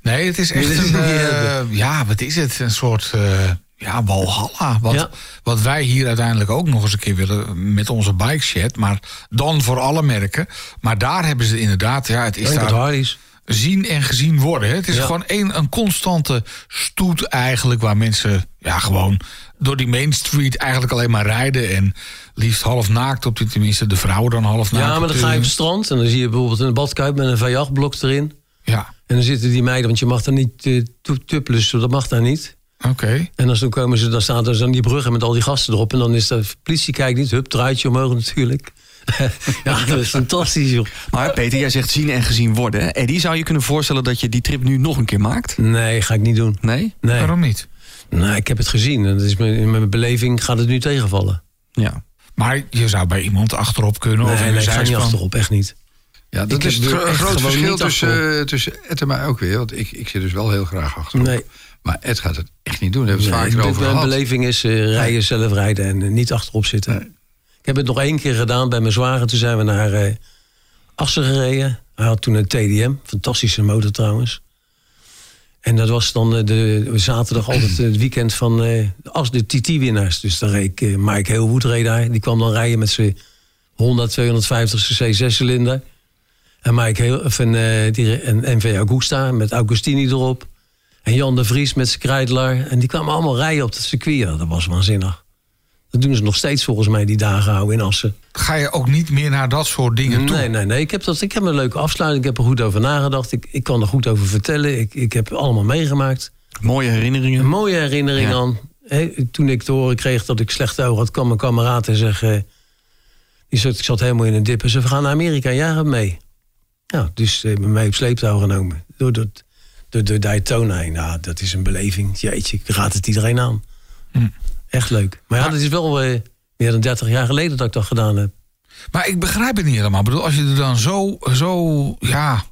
Nee, het is echt een... hebben. ja, wat is het? Een soort... eh, ja, walhalla. Wat, Ja. wat wij hier uiteindelijk ook nog eens een keer willen met onze bike shed. Maar dan voor alle merken. Maar daar hebben ze inderdaad... Ja, het is daar Harleys. Zien en gezien worden. Hè. Het is Ja. gewoon een, een constante stoet eigenlijk... waar mensen ja, gewoon door die Main Street eigenlijk alleen maar rijden... en liefst half naakt op die... tenminste de vrouwen dan half naakt. Ja, maar dan ga je op het strand en dan zie je bijvoorbeeld een badkuip met een Vajagblok erin. Ja, En dan zitten die meiden, want je mag daar niet uh, tuppelen, dat mag daar niet. oké. En als dan komen ze, dan staan er aan die bruggen met al die gasten erop. En dan is de politie kijkt niet, hup, draait je omhoog natuurlijk. [LAUGHS] ja, dat is fantastisch, joh. Maar Peter, jij zegt zien en gezien worden. Eddie, zou je kunnen voorstellen dat je die trip nu nog een keer maakt? Nee, ga ik niet doen. Nee? Nee. Waarom niet? Nou, ik heb het gezien. En dat is mijn, in mijn beleving gaat het nu tegenvallen. Ja. Maar je zou bij iemand achterop kunnen of Nee, in nee, een ik ga niet achterop, echt niet. Ja, dat Ik is het gro- echt groot verschil tussen, eh, tussen Ed en mij ook weer. Want ik, ik zit dus wel heel graag achterop. Nee. Maar Ed gaat het echt niet doen. Daar hebben we het Nee, over mijn gehad. beleving is eh, rijden, zelf rijden en eh, niet achterop zitten. Ik heb het nog één keer gedaan bij mijn zwager. Toen zijn we naar eh Assen gereden. Hij had toen een TDM, fantastische motor trouwens. En dat was dan eh, de zaterdag altijd het weekend van eh, de TT-winnaars. Dus dan reed ik, Mike Heelwood reed daar. Die kwam dan rijden met zijn 100, 250 cc zescilinder. En Mike Heel, of een, die, en MV Augusta met Augustini erop. En Jan de Vries met zijn Kreidelaar. En die kwamen allemaal rijden op het circuit. Dat was waanzinnig. Dat doen ze nog steeds volgens mij die dagen houden in Assen. Ga je ook niet meer naar dat soort dingen toe? Nee, nee, nee. Ik heb, dat, ik heb een leuke afsluiting. Ik heb er goed over nagedacht. Ik, ik kan er goed over vertellen. Ik, ik heb allemaal meegemaakt. Mooie herinneringen. Een mooie herinnering Ja. aan. Hè, toen ik te horen kreeg dat ik slechte ogen had, kwam mijn kameraad en zeg... eh, die zat, ik zat helemaal in een dip. En ze gaan naar Amerika. Ja, gaat mee. Ja, dus eh, met mij op sleeptouw genomen. Door, door, door, door Daytona heen. Nou, dat is een beleving. Jeetje, ik raad het iedereen aan. Hm. Echt leuk. Maar ja, dat is wel eh, meer dan 30 jaar geleden dat ik dat gedaan heb. Maar ik begrijp het niet helemaal. Ik bedoel, als je er dan zo, zo ja,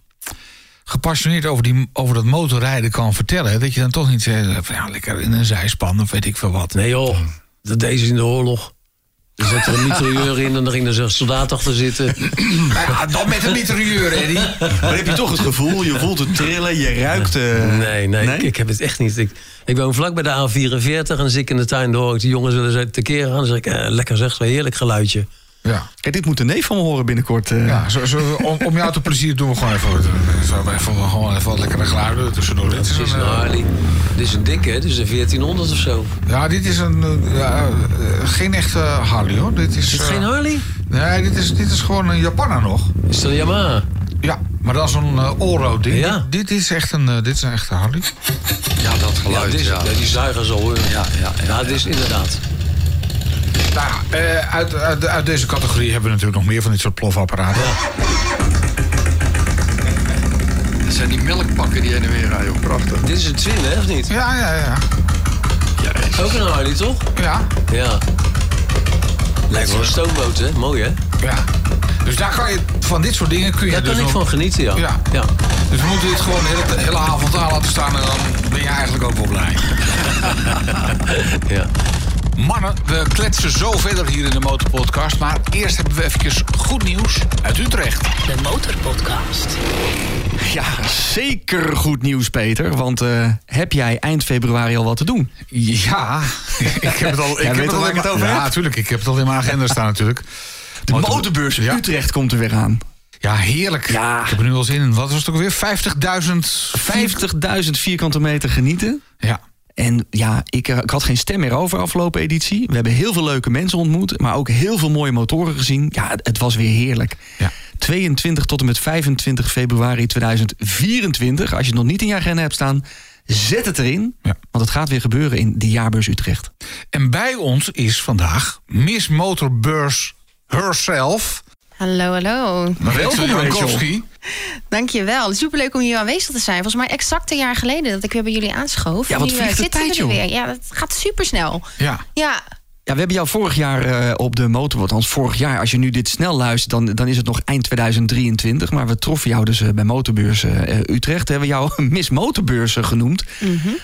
gepassioneerd over, die, over dat motorrijden kan vertellen... dat je dan toch niet zegt, van, ja, lekker in een zijspan of weet ik veel wat. Nee joh, dat deden ze in de oorlog. Er zat er een mitrailleur in en dan ging er zo'n soldaat achter zitten. Ja, dan met een mitrailleur, Eddie. Maar heb je toch het gevoel, je voelt het trillen, je ruikt... eh, Nee, nee, Ik, ik heb het echt niet. Ik, ik woon vlak bij de A44 en zit ik in de tuin door. De jongens willen ze tekeer gaan. Dan zeg ik, eh, lekker zeg, heerlijk geluidje. Ja, Kijk, dit moet de neef van me horen binnenkort. eh. ja zo, zo, om, om jou te plezieren doen we gewoon even, eh, zo even, gewoon even wat lekkere geluiden tussendoor. Dit is Dit is een, Harley. Dit is een dikke, hè? Dit is een 1400 of zo. ja, dit is een, ja, geen echte Harley hoor. Dit is, Is dit eh, geen Harley? Nee, dit is, dit is gewoon een Japanner nog. Is dat een Yamaha? Ja, maar dat is een uh, allroad ding. Ja. Dit, dit is echt een, dit is een echte Harley. Ja, dat Ja, geluid. dit is, Ja, ja, die zuigen zo hoor. ja, ja, Ja, dit is inderdaad. Nou ja, eh, uit, uit, uit deze categorie hebben we natuurlijk nog meer van dit soort plofapparaten. Dat zijn die melkpakken die heen en weer rijden. Prachtig. Dit is een Twin, hè, of niet? Ja, ja, ja. Ook een Harley, toch? Ja, Ja. Lijkt wel een stoomboot, hè? Mooi, hè? ja. Dus daar kan je, van dit soort dingen kun je Daar dus kan ik nog- van genieten, ja. Ja. ja. Dus we moeten dit gewoon de hele, de hele avond aan laten staan en dan ben je eigenlijk ook wel blij. [LAUGHS] ja. Mannen, we kletsen zo verder hier in de Motorpodcast. Maar eerst hebben we eventjes goed nieuws uit Utrecht. De Motorpodcast. Ja, zeker goed nieuws, Peter. Want eh, heb jij eind februari al wat te doen? Ja, [LAUGHS] ik heb het al. Ik Jij heb weet het al al waar in ik het over Ja, natuurlijk. Ik heb het al in mijn agenda staan natuurlijk. De motorbeurs Ja. Utrecht komt er weer aan. Ja, heerlijk. Ja. Ik heb er nu al zin in. Wat was het ook weer? 50.000... 50.000 vierkante meter genieten. Ja. En ja, ik, eh, ik had geen stem meer over afgelopen editie. We hebben heel veel leuke mensen ontmoet, maar ook heel veel mooie motoren gezien. Ja, het, het was weer heerlijk. Ja. 22 tot en met 25 februari 2024. Als je het nog niet in je agenda hebt staan, zet het erin. Ja. Want het gaat weer gebeuren in de jaarbeurs Utrecht. En bij ons is vandaag Miss Motorbeurs herself. Hallo, hallo. Rachel Rachel. Dankjewel. Superleuk om hier aanwezig te zijn. Volgens mij exact een jaar geleden dat ik weer bij jullie aanschoof. Ja, wat eh, vliegt tijd, er joh. weer. Ja, dat gaat supersnel. Ja. Ja, Ja, we hebben jou vorig jaar eh, op de motor, althans vorig jaar. Als je nu dit snel luistert, dan, dan is het nog eind 2023. Maar we troffen jou dus eh, bij Motorbeurs eh, eh, Utrecht. Hebben we jou [LAUGHS] Miss Motorbeurs eh, genoemd.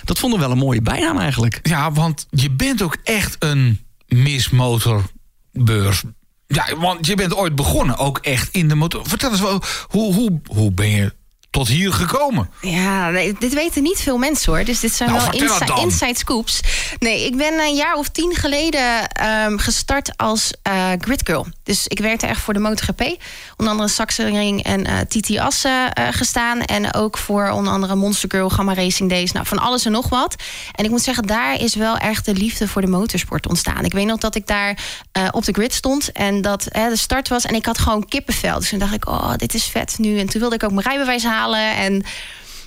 Dat vonden we wel een mooie bijnaam eigenlijk. Ja, want je bent ook echt een mismotorbeurs. Ja, want je bent ooit begonnen, ook echt in de motor. Vertel eens, wel, hoe, hoe, hoe ben je tot hier gekomen? Ja, dit weten niet veel mensen hoor. Dus dit zijn Nou, wel inside, scoops. Nee, ik ben een jaar of tien geleden ehm, gestart als eh grid girl. Dus ik werkte echt voor de MotoGP. Onder andere Saxering en eh TT Assen eh, gestaan. En ook voor onder andere Monster Girl, Gamma Racing Days. Nou, van alles en nog wat. En ik moet zeggen, daar is wel echt de liefde voor de motorsport ontstaan. Ik weet nog dat ik daar op de grid stond. En dat de start was. En ik had gewoon kippenvel. Dus toen dacht ik, oh, dit is vet nu. En toen wilde ik ook mijn rijbewijs halen. En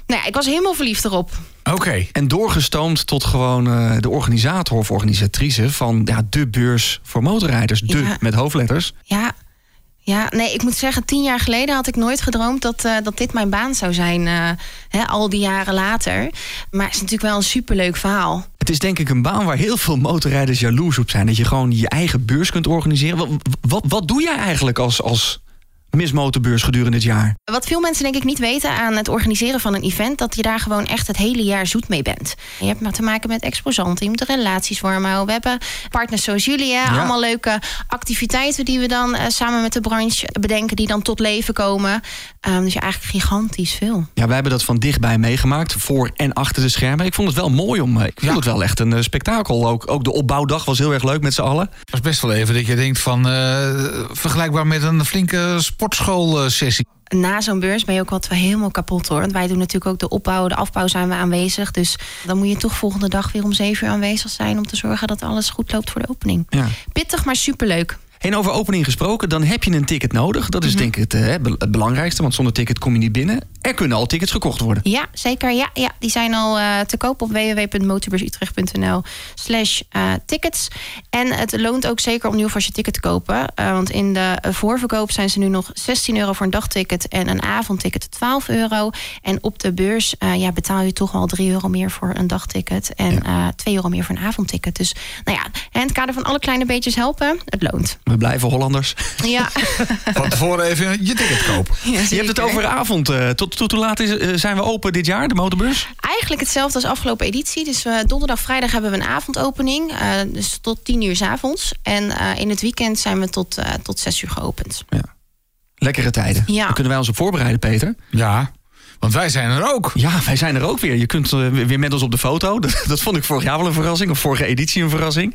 nou ja, ik was helemaal verliefd erop. Oké. En doorgestoomd tot gewoon eh, de organisator of organisatrice van ja, de beurs voor motorrijders. De Ja. met hoofdletters. Ja. Ja, nee, ik moet zeggen, tien jaar geleden had ik nooit gedroomd dat, eh, dat dit mijn baan zou zijn. eh, hè, al die jaren later. Maar het is natuurlijk wel een superleuk verhaal. Het is denk ik een baan waar heel veel motorrijders jaloers op zijn. Dat je gewoon je eigen beurs kunt organiseren. Wat, wat, wat doe jij eigenlijk als, als Miss Motorbeurs gedurende het jaar? Wat veel mensen denk ik niet weten aan het organiseren van een event... dat je daar gewoon echt het hele jaar zoet mee bent. Je hebt maar te maken met exposanten, je moet relaties warm houden. We hebben partners zoals jullie, allemaal leuke activiteiten... die we dan eh, samen met de branche bedenken, die dan tot leven komen. Ehm, dus ja, eigenlijk gigantisch veel. Ja, wij hebben dat van dichtbij meegemaakt. Voor en achter de schermen. Ik vond het wel mooi om. eh, Ik vond Ja. het wel echt een eh, spektakel. Ook, ook de opbouwdag was heel erg leuk met z'n allen. Het was best wel even dat je denkt van... eh, vergelijkbaar met een flinke sportschoolsessie. na zo'n beurs ben je ook wat wel helemaal kapot hoor. Want wij doen natuurlijk ook de opbouw, de afbouw zijn we aanwezig. Dus dan moet je toch volgende dag weer om zeven uur aanwezig zijn... om te zorgen dat alles goed loopt voor de opening. Ja. Pittig, maar superleuk. En over opening gesproken, dan heb je een ticket nodig. Dat is denk ik het, eh, be- het belangrijkste, want zonder ticket kom je niet binnen. Er kunnen al tickets gekocht worden. Ja, zeker. Ja, ja. Die zijn al eh, te koop op www.motorbeursutrecht.nl slash eh, tickets. En het loont ook zeker om nu alvast je ticket te kopen. Eh, want in de voorverkoop zijn ze nu nog 16 euro voor een dagticket... en een avondticket 12 euro. En op de beurs ja, betaal je toch wel 3 euro meer voor een dagticket... en eh 2 euro meer voor een avondticket. Dus nou ja, in het kader van alle kleine beetjes helpen, het loont. We blijven Hollanders. Ja, [LAUGHS] Van tevoren even je ticket kopen. Je hebt het over avond. eh, tot, tot hoe laat is, eh, zijn we open dit jaar, de motorbeurs? Eigenlijk hetzelfde als afgelopen editie. Dus eh, donderdag, vrijdag hebben we een avondopening. eh, dus tot 10 uur s avonds. En eh, in het weekend zijn we tot, eh, tot 6 uur geopend. Lekkere tijden. Ja. Daar kunnen wij ons op voorbereiden, Peter. Ja, want wij zijn er ook. Ja, wij zijn er ook weer. Je kunt weer met ons op de foto. [LAUGHS] Dat, dat vond ik vorig jaar wel een verrassing. Of vorige editie een verrassing.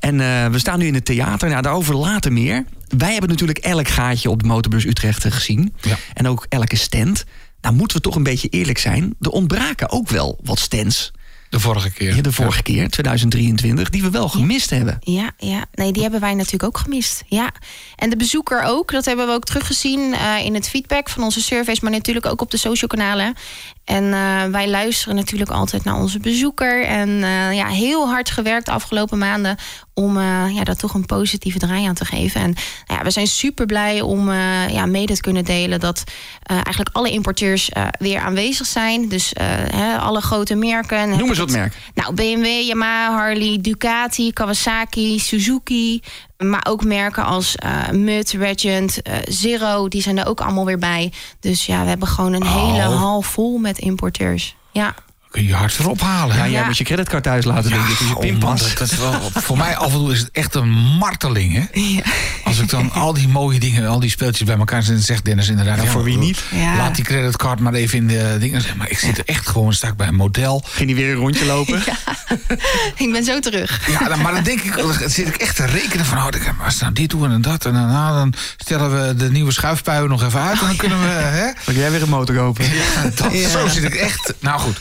En eh, we staan nu in het theater. Nou, daarover later meer. Wij hebben natuurlijk elk gaatje op de Motorbeurs Utrecht gezien. Ja. En ook elke stand. Nou moeten we toch een beetje eerlijk zijn. Er ontbraken ook wel wat stands. De vorige keer. Ja, de vorige keer, 2023. Die we wel gemist hebben. Ja, ja, nee, die hebben wij natuurlijk ook gemist. Ja. En de bezoeker ook. Dat hebben we ook teruggezien eh, in het feedback van onze surveys, maar natuurlijk ook op de social kanalen. En eh, wij luisteren natuurlijk altijd naar onze bezoeker. En eh, ja, heel hard gewerkt de afgelopen maanden om eh, ja, daar toch een positieve draai aan te geven. En ja, we zijn super blij om ja, mede te kunnen delen dat eigenlijk alle importeurs weer aanwezig zijn. Dus hè, alle grote merken. Noem eens wat merken. Nou, BMW, Yamaha, Harley, Ducati, Kawasaki, Suzuki. Maar ook merken als eh Mud, Regent, eh, Zero, die zijn er ook allemaal weer bij. Dus ja, we hebben gewoon een hele hal vol met importeurs. Ja, Kun je hard erop halen. Ja, jij Ja. moet je creditcard thuis laten, denk ik. in Je oh man, dat, is wel, [LAUGHS] voor mij af en toe is het echt een marteling. Hè? Als ik dan al die mooie dingen, al die speeltjes bij elkaar zet, zegt Dennis inderdaad. Ja, voor wie niet? Ja. Laat die creditcard maar even in de dingen. Maar ik zit er echt gewoon, sta ik bij een model. Ging die weer een rondje lopen? [LAUGHS] ik ben zo terug. Ja, dan, maar dan denk ik, dan zit ik echt te rekenen van, oh, ik- als nou dit doen en dat. En daarna dan stellen we de nieuwe schuifpuien nog even uit. En dan kunnen we, hè? [LAUGHS] Dan jij weer een motor kopen. Ja, dat, Zo zit ik echt. Nou goed.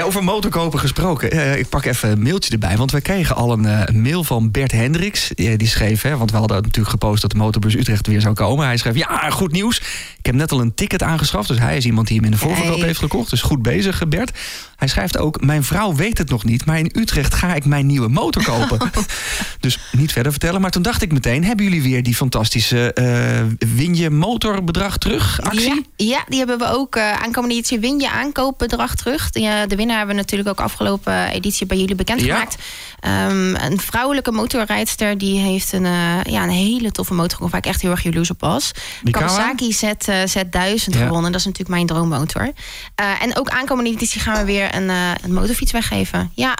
Over motorkopen gesproken. Ik pak even een mailtje erbij. Want wij kregen al een, eh, mail van Bert Hendricks. Die, die schreef, hè, want we hadden natuurlijk gepost dat de motorbus Utrecht weer zou komen. Hij schreef, ja, goed nieuws. Ik heb net al een ticket aangeschaft. Dus hij is iemand die hem in de voorverkoop Hey. heeft gekocht. Dus goed bezig, Bert. Hij schrijft ook, mijn vrouw weet het nog niet. Maar in Utrecht ga ik mijn nieuwe motor kopen. [LAUGHS] dus niet verder vertellen. Maar toen dacht ik meteen, hebben jullie weer die fantastische eh win je motorbedrag terug actie? Ja, ja, die hebben we ook eh, aankomende editie win je aankoopbedrag terug. De, eh, de winnaar hebben we natuurlijk ook afgelopen editie bij jullie bekendgemaakt. Ehm, een vrouwelijke motorrijdster die heeft een, eh, ja, een hele toffe motor waar ik echt heel erg jaloers op was. Die Kawasaki Z, eh, Z1000 Ja. gewonnen. Dat is natuurlijk mijn droommotor. Eh, en ook aankomende editie gaan we weer een, een motorfiets weggeven. Ja,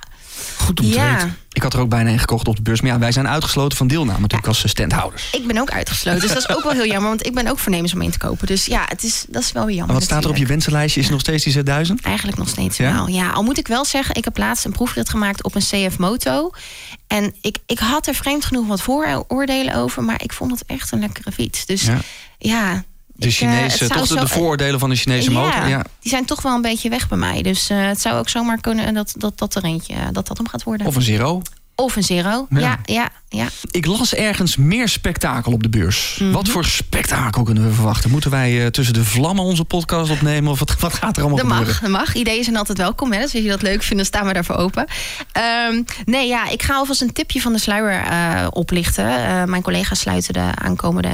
Goed om te ja. weten. Ik had er ook bijna een gekocht op de beurs. Maar ja, wij zijn uitgesloten van deelname natuurlijk als standhouders. ik ben ook uitgesloten. Dus dat is ook wel heel jammer, want ik ben ook voornemens om in te kopen. Dus ja, het is, dat is wel weer jammer. Wat staat er op je wensenlijstje? Is het nog steeds die Z1000? Eigenlijk nog steeds Ja? wel. Ja, al moet ik wel zeggen, ik heb laatst een proefrit gemaakt op een CF Moto. En ik, ik had er vreemd genoeg wat vooroordelen over, maar ik vond het echt een lekkere fiets. Dus Ja. De eh, Chinese, toch de, de vooroordelen van de Chinese motor? Ja. die zijn toch wel een beetje weg bij mij. Dus eh, het zou ook zomaar kunnen dat dat, dat er eentje dat dat hem gaat worden. Of een Zero. Of een zero. Ja. Ja, ja, ja. Ik las ergens meer spektakel op de beurs. Mhm. Wat voor spektakel kunnen we verwachten? Moeten wij eh, tussen de vlammen onze podcast opnemen? Of wat, [LAUGHS] wat gaat er allemaal Dat gebeuren? mag, dat mag. Ideeën zijn altijd welkom. Hè? Dus als je dat leuk vindt, dan staan we daarvoor open. Ehm, nee, ja, ik ga alvast een tipje van de sluier eh, oplichten. Eh, mijn collega's sluiten de aankomende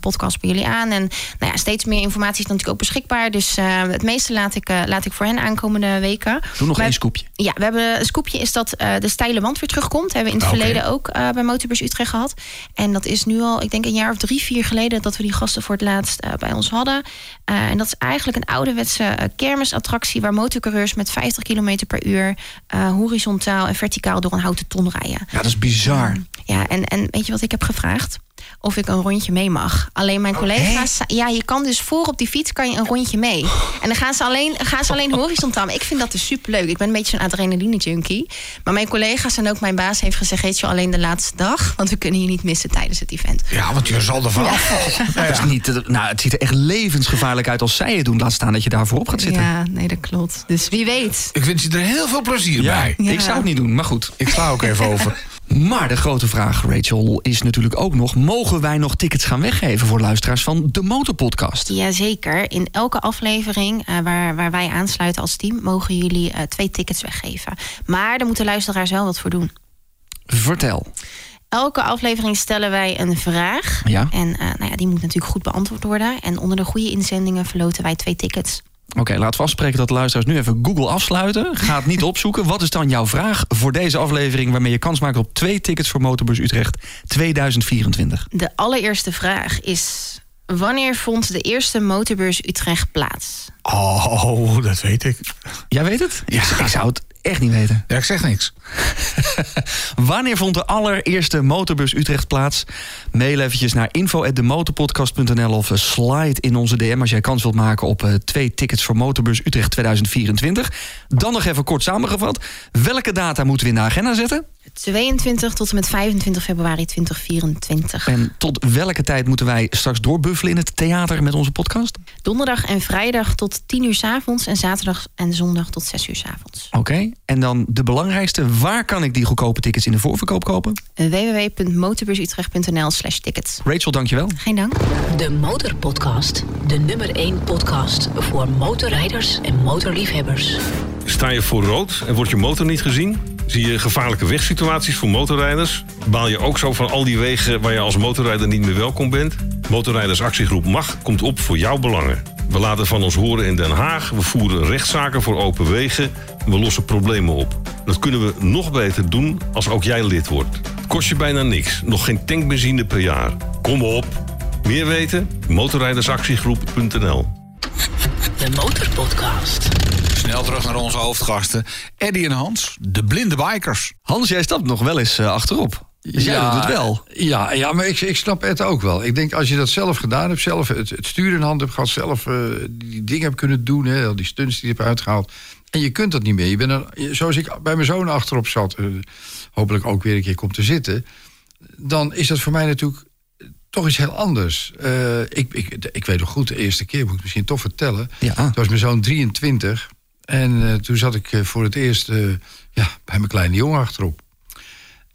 podcast bij jullie aan. En nou ja, steeds meer informatie is natuurlijk ook beschikbaar. Dus het meeste laat ik, laat ik voor hen aankomende weken. Doe nog één scoopje. Ja, we hebben een scoopje is dat de steile wand weer terugkomt. Hebben we in het Oké. verleden ook eh, bij Motorbus Utrecht gehad. En dat is nu al, ik denk een jaar of drie, vier geleden... dat we die gasten voor het laatst eh, bij ons hadden. Eh, en dat is eigenlijk een ouderwetse kermisattractie... waar motorcoureurs met 50 km per uur... horizontaal en verticaal door een houten ton rijden. Ja, dat is bizar. Ja, en, en weet je wat ik heb gevraagd? Of ik een rondje mee mag. Alleen mijn collega's. Ja, je kan dus voor op die fiets kan je een rondje mee. En dan gaan ze alleen, gaan ze alleen horizontaal. Maar ik vind dat dus superleuk. Ik ben een beetje zo'n adrenaline junkie. Maar mijn collega's en ook mijn baas heeft gezegd: weet je alleen de laatste dag. Want we kunnen je niet missen tijdens het event. Ja, want je zal ervan afvallen. [LAUGHS] Dat is niet, nou, het ziet er echt levensgevaarlijk uit als zij het doen. Laat staan dat je daar voorop gaat zitten. Ja, nee, dat klopt. Dus wie weet. Ik wens je er heel veel plezier bij. Ja. Ik zou het niet doen, maar goed. Ik sla ook even over. [LAUGHS] Maar de grote vraag, Rachel, is natuurlijk ook nog... mogen wij nog tickets gaan weggeven voor luisteraars van de Motorpodcast? Jazeker. In elke aflevering eh, waar, waar wij aansluiten als team, mogen jullie eh, twee tickets weggeven. Maar daar moeten luisteraars wel wat voor doen. Vertel. Elke aflevering stellen wij een vraag. Ja. En eh, nou ja, die moet natuurlijk goed beantwoord worden. En onder de goede inzendingen verloten wij twee tickets. Oké, laten we afspreken dat de luisteraars nu even Google afsluiten. Ga het niet [LAUGHS] opzoeken. Wat is dan jouw vraag voor deze aflevering... waarmee je kans maakt op twee tickets voor Motorbus Utrecht 2024? De allereerste vraag is... Wanneer vond de eerste motorbeurs Utrecht plaats? Oh, dat weet ik. Jij weet het? Ik, ik zou het echt niet weten. Ja, ik zeg niks. [LAUGHS] Wanneer vond de allereerste Motorbus Utrecht plaats? Mail eventjes naar info.demotorpodcast.nl of eh, slide in onze DM... als jij kans wilt maken op eh, twee tickets voor Motorbus Utrecht 2024. Dan nog even kort samengevat. Welke data moeten we in de agenda zetten? 22 tot en met 25 februari 2024. En tot welke tijd moeten wij straks doorbuffelen in het theater met onze podcast? Donderdag en vrijdag tot 10 uur s avonds. En zaterdag en zondag tot 6 uur s avonds. Oké, en dan de belangrijkste. Waar kan ik die goedkope tickets in de voorverkoop kopen? www.motorbursutrecht.nl slash tickets. Rachel, dankjewel. Geen dank. De Motorpodcast. De nummer 1 podcast voor motorrijders en motorliefhebbers. Sta je voor rood en wordt je motor niet gezien? Zie je gevaarlijke wegsituaties voor motorrijders? Baal je ook zo van al die wegen waar je als motorrijder niet meer welkom bent? Motorrijdersactiegroep MAG komt op voor jouw belangen. We laten van ons horen in Den Haag, we voeren rechtszaken voor open wegen... en we lossen problemen op. Dat kunnen we nog beter doen als ook jij lid wordt. Het kost je bijna niks, nog geen tankbenzine per jaar. Kom op! Meer weten? motorrijdersactiegroep.nl De Motorpodcast. Snel terug naar onze hoofdgasten. Eddie en Hans, de blinde bikers. Hans, jij stapt nog wel eens eh, achterop. Dus jij doet het wel. Ja, ja maar ik, ik snap het ook wel. Ik denk als je dat zelf gedaan hebt, zelf het, het stuur in hand hebt gehad, zelf eh, die dingen hebt kunnen doen, hè, al die stunts die je hebt uitgehaald. En je kunt dat niet meer. Je bent er, zoals ik bij mijn zoon achterop zat, eh, hopelijk ook weer een keer komt te zitten. Dan is dat voor mij natuurlijk toch iets heel anders. Eh, ik, ik, ik weet nog goed, de eerste keer moet ik misschien toch vertellen. Ja. Toen was mijn zoon 23. En eh, toen zat ik eh, voor het eerst eh, ja, bij mijn kleine jongen achterop.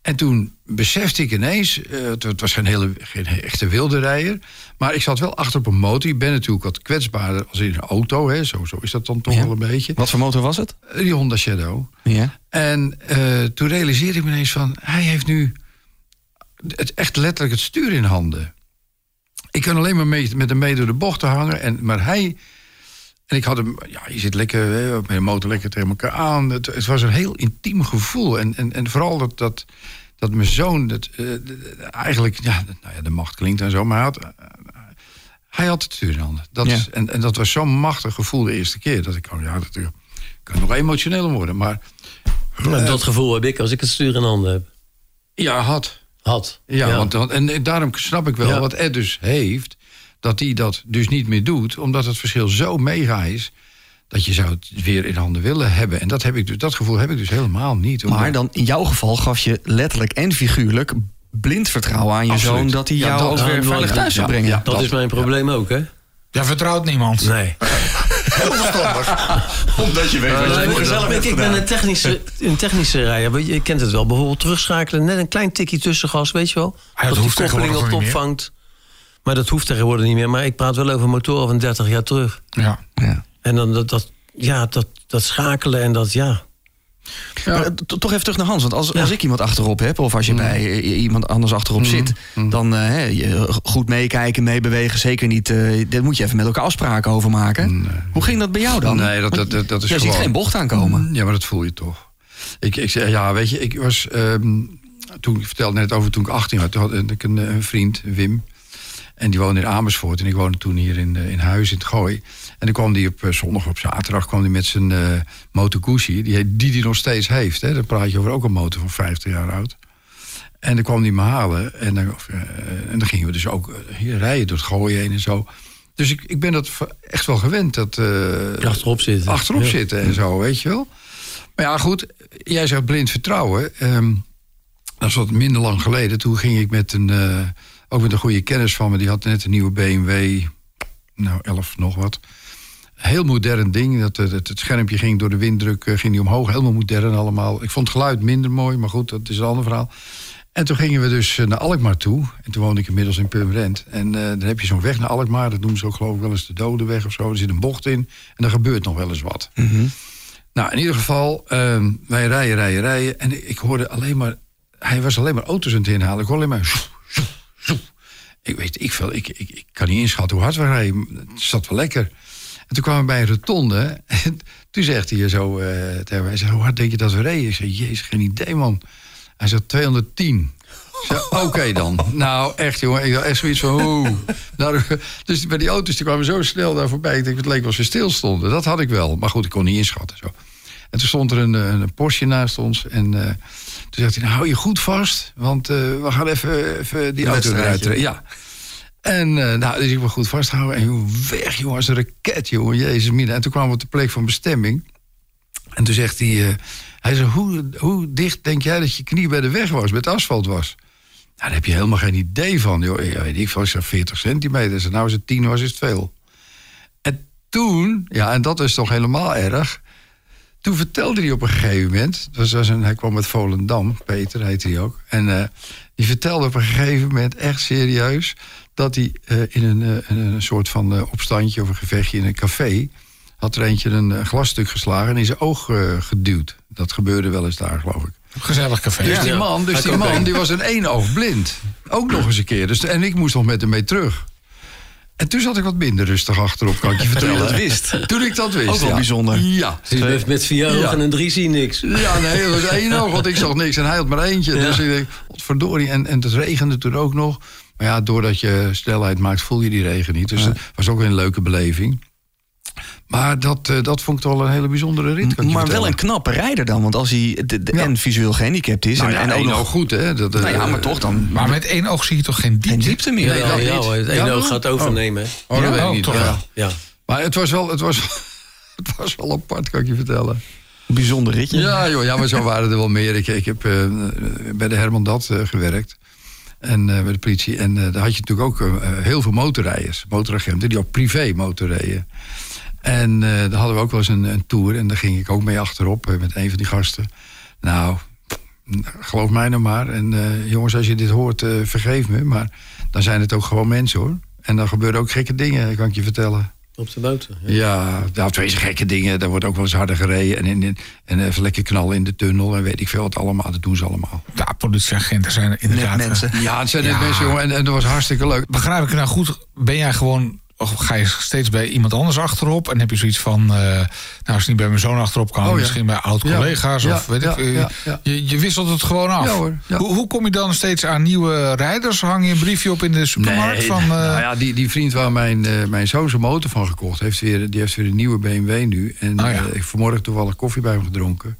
En toen besefte ik ineens, het, was geen, hele, geen echte wilde rijder... maar ik zat wel achter op een motor. Ik ben natuurlijk wat kwetsbaarder als in een auto. Hè. Zo, zo is dat dan toch Ja. wel een beetje. Wat voor motor was het? Die Honda Shadow. Ja. En toen realiseerde ik me ineens van... hij heeft nu het, echt letterlijk het stuur in handen. Ik kan alleen maar mee, met hem mee door de bochten hangen. En, maar hij... En ik had hem... Ja, je zit lekker hè, met de motor lekker tegen elkaar aan. Het, het was een heel intiem gevoel. En, en, en vooral dat, dat, dat mijn zoon... Dat, eh, eigenlijk... Ja, nou ja, de macht klinkt en zo. Maar hij had, eh, hij had het stuur in handen. Dat Ja. is, en, en dat was zo'n machtig gevoel de eerste keer. Dat ik... Oh ja, dat ik kan nog emotioneler worden. Maar Nou, dat gevoel heb ik als ik het stuur in handen heb. ja, had. Had. Ja, Want, want- en daarom snap ik wel Ja. wat Ed dus heeft. Dat hij dat dus niet meer doet. Omdat het verschil zo mega is. Dat je zou het weer in handen willen hebben. En dat, heb ik dus, dat gevoel heb ik dus helemaal niet. Omdat- Maar dan in jouw geval gaf je letterlijk en figuurlijk blind vertrouwen aan je Absoluut. zoon dat hij Ja, jou dat- ook ja, weer dat- veilig thuis zou ja, brengen. ja. Dat, Dat- is mijn probleem ook, hè? Jij vertrouwt niemand. Nee. [LAUGHS] [LAUGHS] Omdat je weet ik, ik, ik ben een technische, [LAUGHS] een technische rijder. Weet Je je kent het wel. Bijvoorbeeld terugschakelen. Net een klein tikje tussengas, weet je wel. Ah, dat dat die hoeft koppeling op opvangt. Maar dat hoeft tegenwoordig niet meer. Maar ik praat wel over motoren van 30 jaar terug. Ja. Ja. En dan dat, dat, ja, dat, dat schakelen en dat, ja. Maar, eh, to- toch even terug naar Hans. Want als, als ik iemand achterop heb, of als je bij eh, iemand anders achterop zit, dan eh, hè, je, goed meekijken, meebewegen. Zeker niet. eh daar moet je even met elkaar afspraken over maken. Hoe ging dat bij jou dan? Nee, dat- dat- dat- dat is gewoon- ziet geen bocht aankomen. Ja, maar dat voel je toch. Ik, ik zeg, ja, weet je, ik was. ehm, toen ik vertelde net over toen ik 18 was, toen had ik een, een vriend, Wim. En die woonde in Amersfoort. En ik woonde toen hier in, eh, in huis in het Gooi. En dan kwam die op eh, zondag op zaterdag kwam die met zijn Guzzi. Die hij die, die nog steeds heeft. Hè. Dan praat je over ook een motor van 50 jaar oud. En dan kwam die me halen. En dan, of, en dan gingen we dus ook hier rijden door het Gooi heen en zo. Dus ik, ik ben dat echt wel gewend. Dat, Achterop zitten. achterop Ja. zitten en zo, weet je wel. Maar ja, goed, jij zegt blind vertrouwen. Ehm, dat is wat minder lang geleden. Toen ging ik met een, ook met een goede kennis van me. Die had net een nieuwe BMW, nou 11 nog wat. Heel modern ding. Dat, het, het, het schermpje ging door de winddruk eh, ging die omhoog. Helemaal modern allemaal. Ik vond het geluid minder mooi, maar goed, dat is een ander verhaal. En toen gingen we dus eh, naar Alkmaar toe. En toen woonde ik inmiddels in Purmerend. En eh, dan heb je zo'n weg naar Alkmaar. Dat noemen ze ook geloof ik wel eens de Dodenweg of zo. Er zit een bocht in. En er gebeurt nog wel eens wat. Nou, in ieder geval, ehm, wij rijden, rijden, rijden. En ik, ik hoorde alleen maar... Hij was alleen maar auto's aan het inhalen. Ik hoorde alleen maar... zoef. Ik weet ik veel. Ik, ik, ik kan niet inschatten hoe hard we rijden. Het zat wel lekker. En toen kwamen we bij een rotonde. En toen zegt hij zo eh tegen mij... Hoe hard denk je dat we reden? Ik zei, jezus, geen idee, man. Hij zegt, 210. Ik zei, Oké [LAUGHS] dan. Nou, echt, jongen. Ik had echt zoiets van... Oeh. Nou, dus bij die auto's die kwamen zo snel daar voorbij. Ik denk, het leek wel of ze stilstonden. Dat had ik wel. Maar goed, ik kon niet inschatten. Zo. En toen stond er een, eh, een Porsche naast ons. En eh, toen zegt hij, nou, hou je goed vast. Want eh, we gaan even, even die auto eruit trekken. Ja. En eh, nou, dus ik me goed vasthouden. En joh, weg, jongen, als een raket, jongen. Jezus, mina. En toen kwamen we op de plek van bestemming. En toen zegt hij... eh, hij zei, hoe, hoe dicht denk jij dat je knie bij de weg was, met asfalt was? Nou, daar heb je helemaal geen idee van. Joh. Ja, weet ik veel, ik zeg 40 centimeter. Ik nou, als het 10 was, is het veel. En toen, ja, en dat is toch helemaal erg. Toen vertelde hij op een gegeven moment. Het was, een, hij kwam uit Volendam, Peter heette hij ook. En eh, die vertelde op een gegeven moment echt serieus. dat hij eh, in een, eh, een, een soort van opstandje of een gevechtje in een café. had er eentje een, glasstuk geslagen en in zijn oog geduwd. Dat gebeurde wel eens daar, geloof ik. Gezellig café. Dus die man, dus die man die was in één oog blind. Ook nog eens een keer. Dus, en ik moest nog met hem mee terug. En toen zat ik wat minder rustig achterop, kan ik je vertellen. dat wist. Toen ik dat wist. Ook wel ja. bijzonder. Ja. Dus met vier Ja. ogen en drie zie niks. Ja, nee, dat was [LAUGHS] één oog, want ik zag niks en hij had maar eentje. Dus ik denk, verdorie. En, en het regende toen ook nog. Maar ja, doordat je snelheid maakt, voel je die regen niet. Dus het was ook weer een leuke beleving. Maar dat, eh, dat vond ik toch wel een hele bijzondere rit. kan ik je Maar wel een knappe rijder dan. Want als hij de, de- Ja. en visueel gehandicapt is. Nou en, ja, en ook één nog. oog goed, hè? Dat, eh, Nou ja, maar toch dan. Maar met één oog zie je toch geen geen diepte? meer. Ja, Nee, ja, het maar- oog gaat overnemen. hè. Oh, dat Ja, weet ik oh, niet. toch ja. wel. Ja. Maar het was wel, het was, [LAUGHS] het was wel apart, kan ik je vertellen. Bijzonder ritje. Ja, joh, ja, maar zo waren er wel meer. Ik, ik heb eh, bij de Herman Dat eh, gewerkt. En eh, bij de politie. En eh, daar had je natuurlijk ook eh, heel veel motorrijders, motoragenten, die ook privé motorrijden. En uh, daar hadden we ook wel eens een, een, tour. En daar ging ik ook mee achterop uh, met een van die gasten. Nou, geloof mij nou maar. En uh, jongens, als je dit hoort, vergeef me. Maar dan zijn het ook gewoon mensen hoor. En dan gebeuren ook gekke dingen, kan ik je vertellen. Op de? Ja, ja nou, twee gekke dingen. Daar wordt ook wel eens harder gereden. En, in, en even lekker knallen in de tunnel. En weet ik veel wat allemaal. Dat doen ze allemaal. Ja, politieagenten zijn inderdaad... Net mensen. Ja, het zijn net mensen, jongen. En, en dat was hartstikke leuk. Begrijp ik nou goed? Ben jij gewoon ga je steeds bij iemand anders achterop en heb je zoiets van, uh, nou als het niet bij mijn zoon achterop kan, oh, misschien bij oud-collega's of weet ik. Je, je, wisselt het gewoon af. Hoe, hoe, kom je dan steeds aan nieuwe rijders? Hang je een briefje op in de supermarkt? Nee, van, uh... nou ja, die, die vriend waar mijn, mijn zoon zijn motor van gekocht heeft, weer, die heeft weer een nieuwe BMW nu. En oh, ik vanmorgen toevallig koffie bij hem gedronken.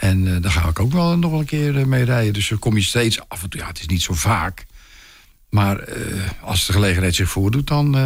En daar ga ik ook wel nog een keer mee rijden. Dus dan kom je steeds af en toe. Ja, het is niet zo vaak. Maar uh, als de gelegenheid zich voordoet, dan, uh,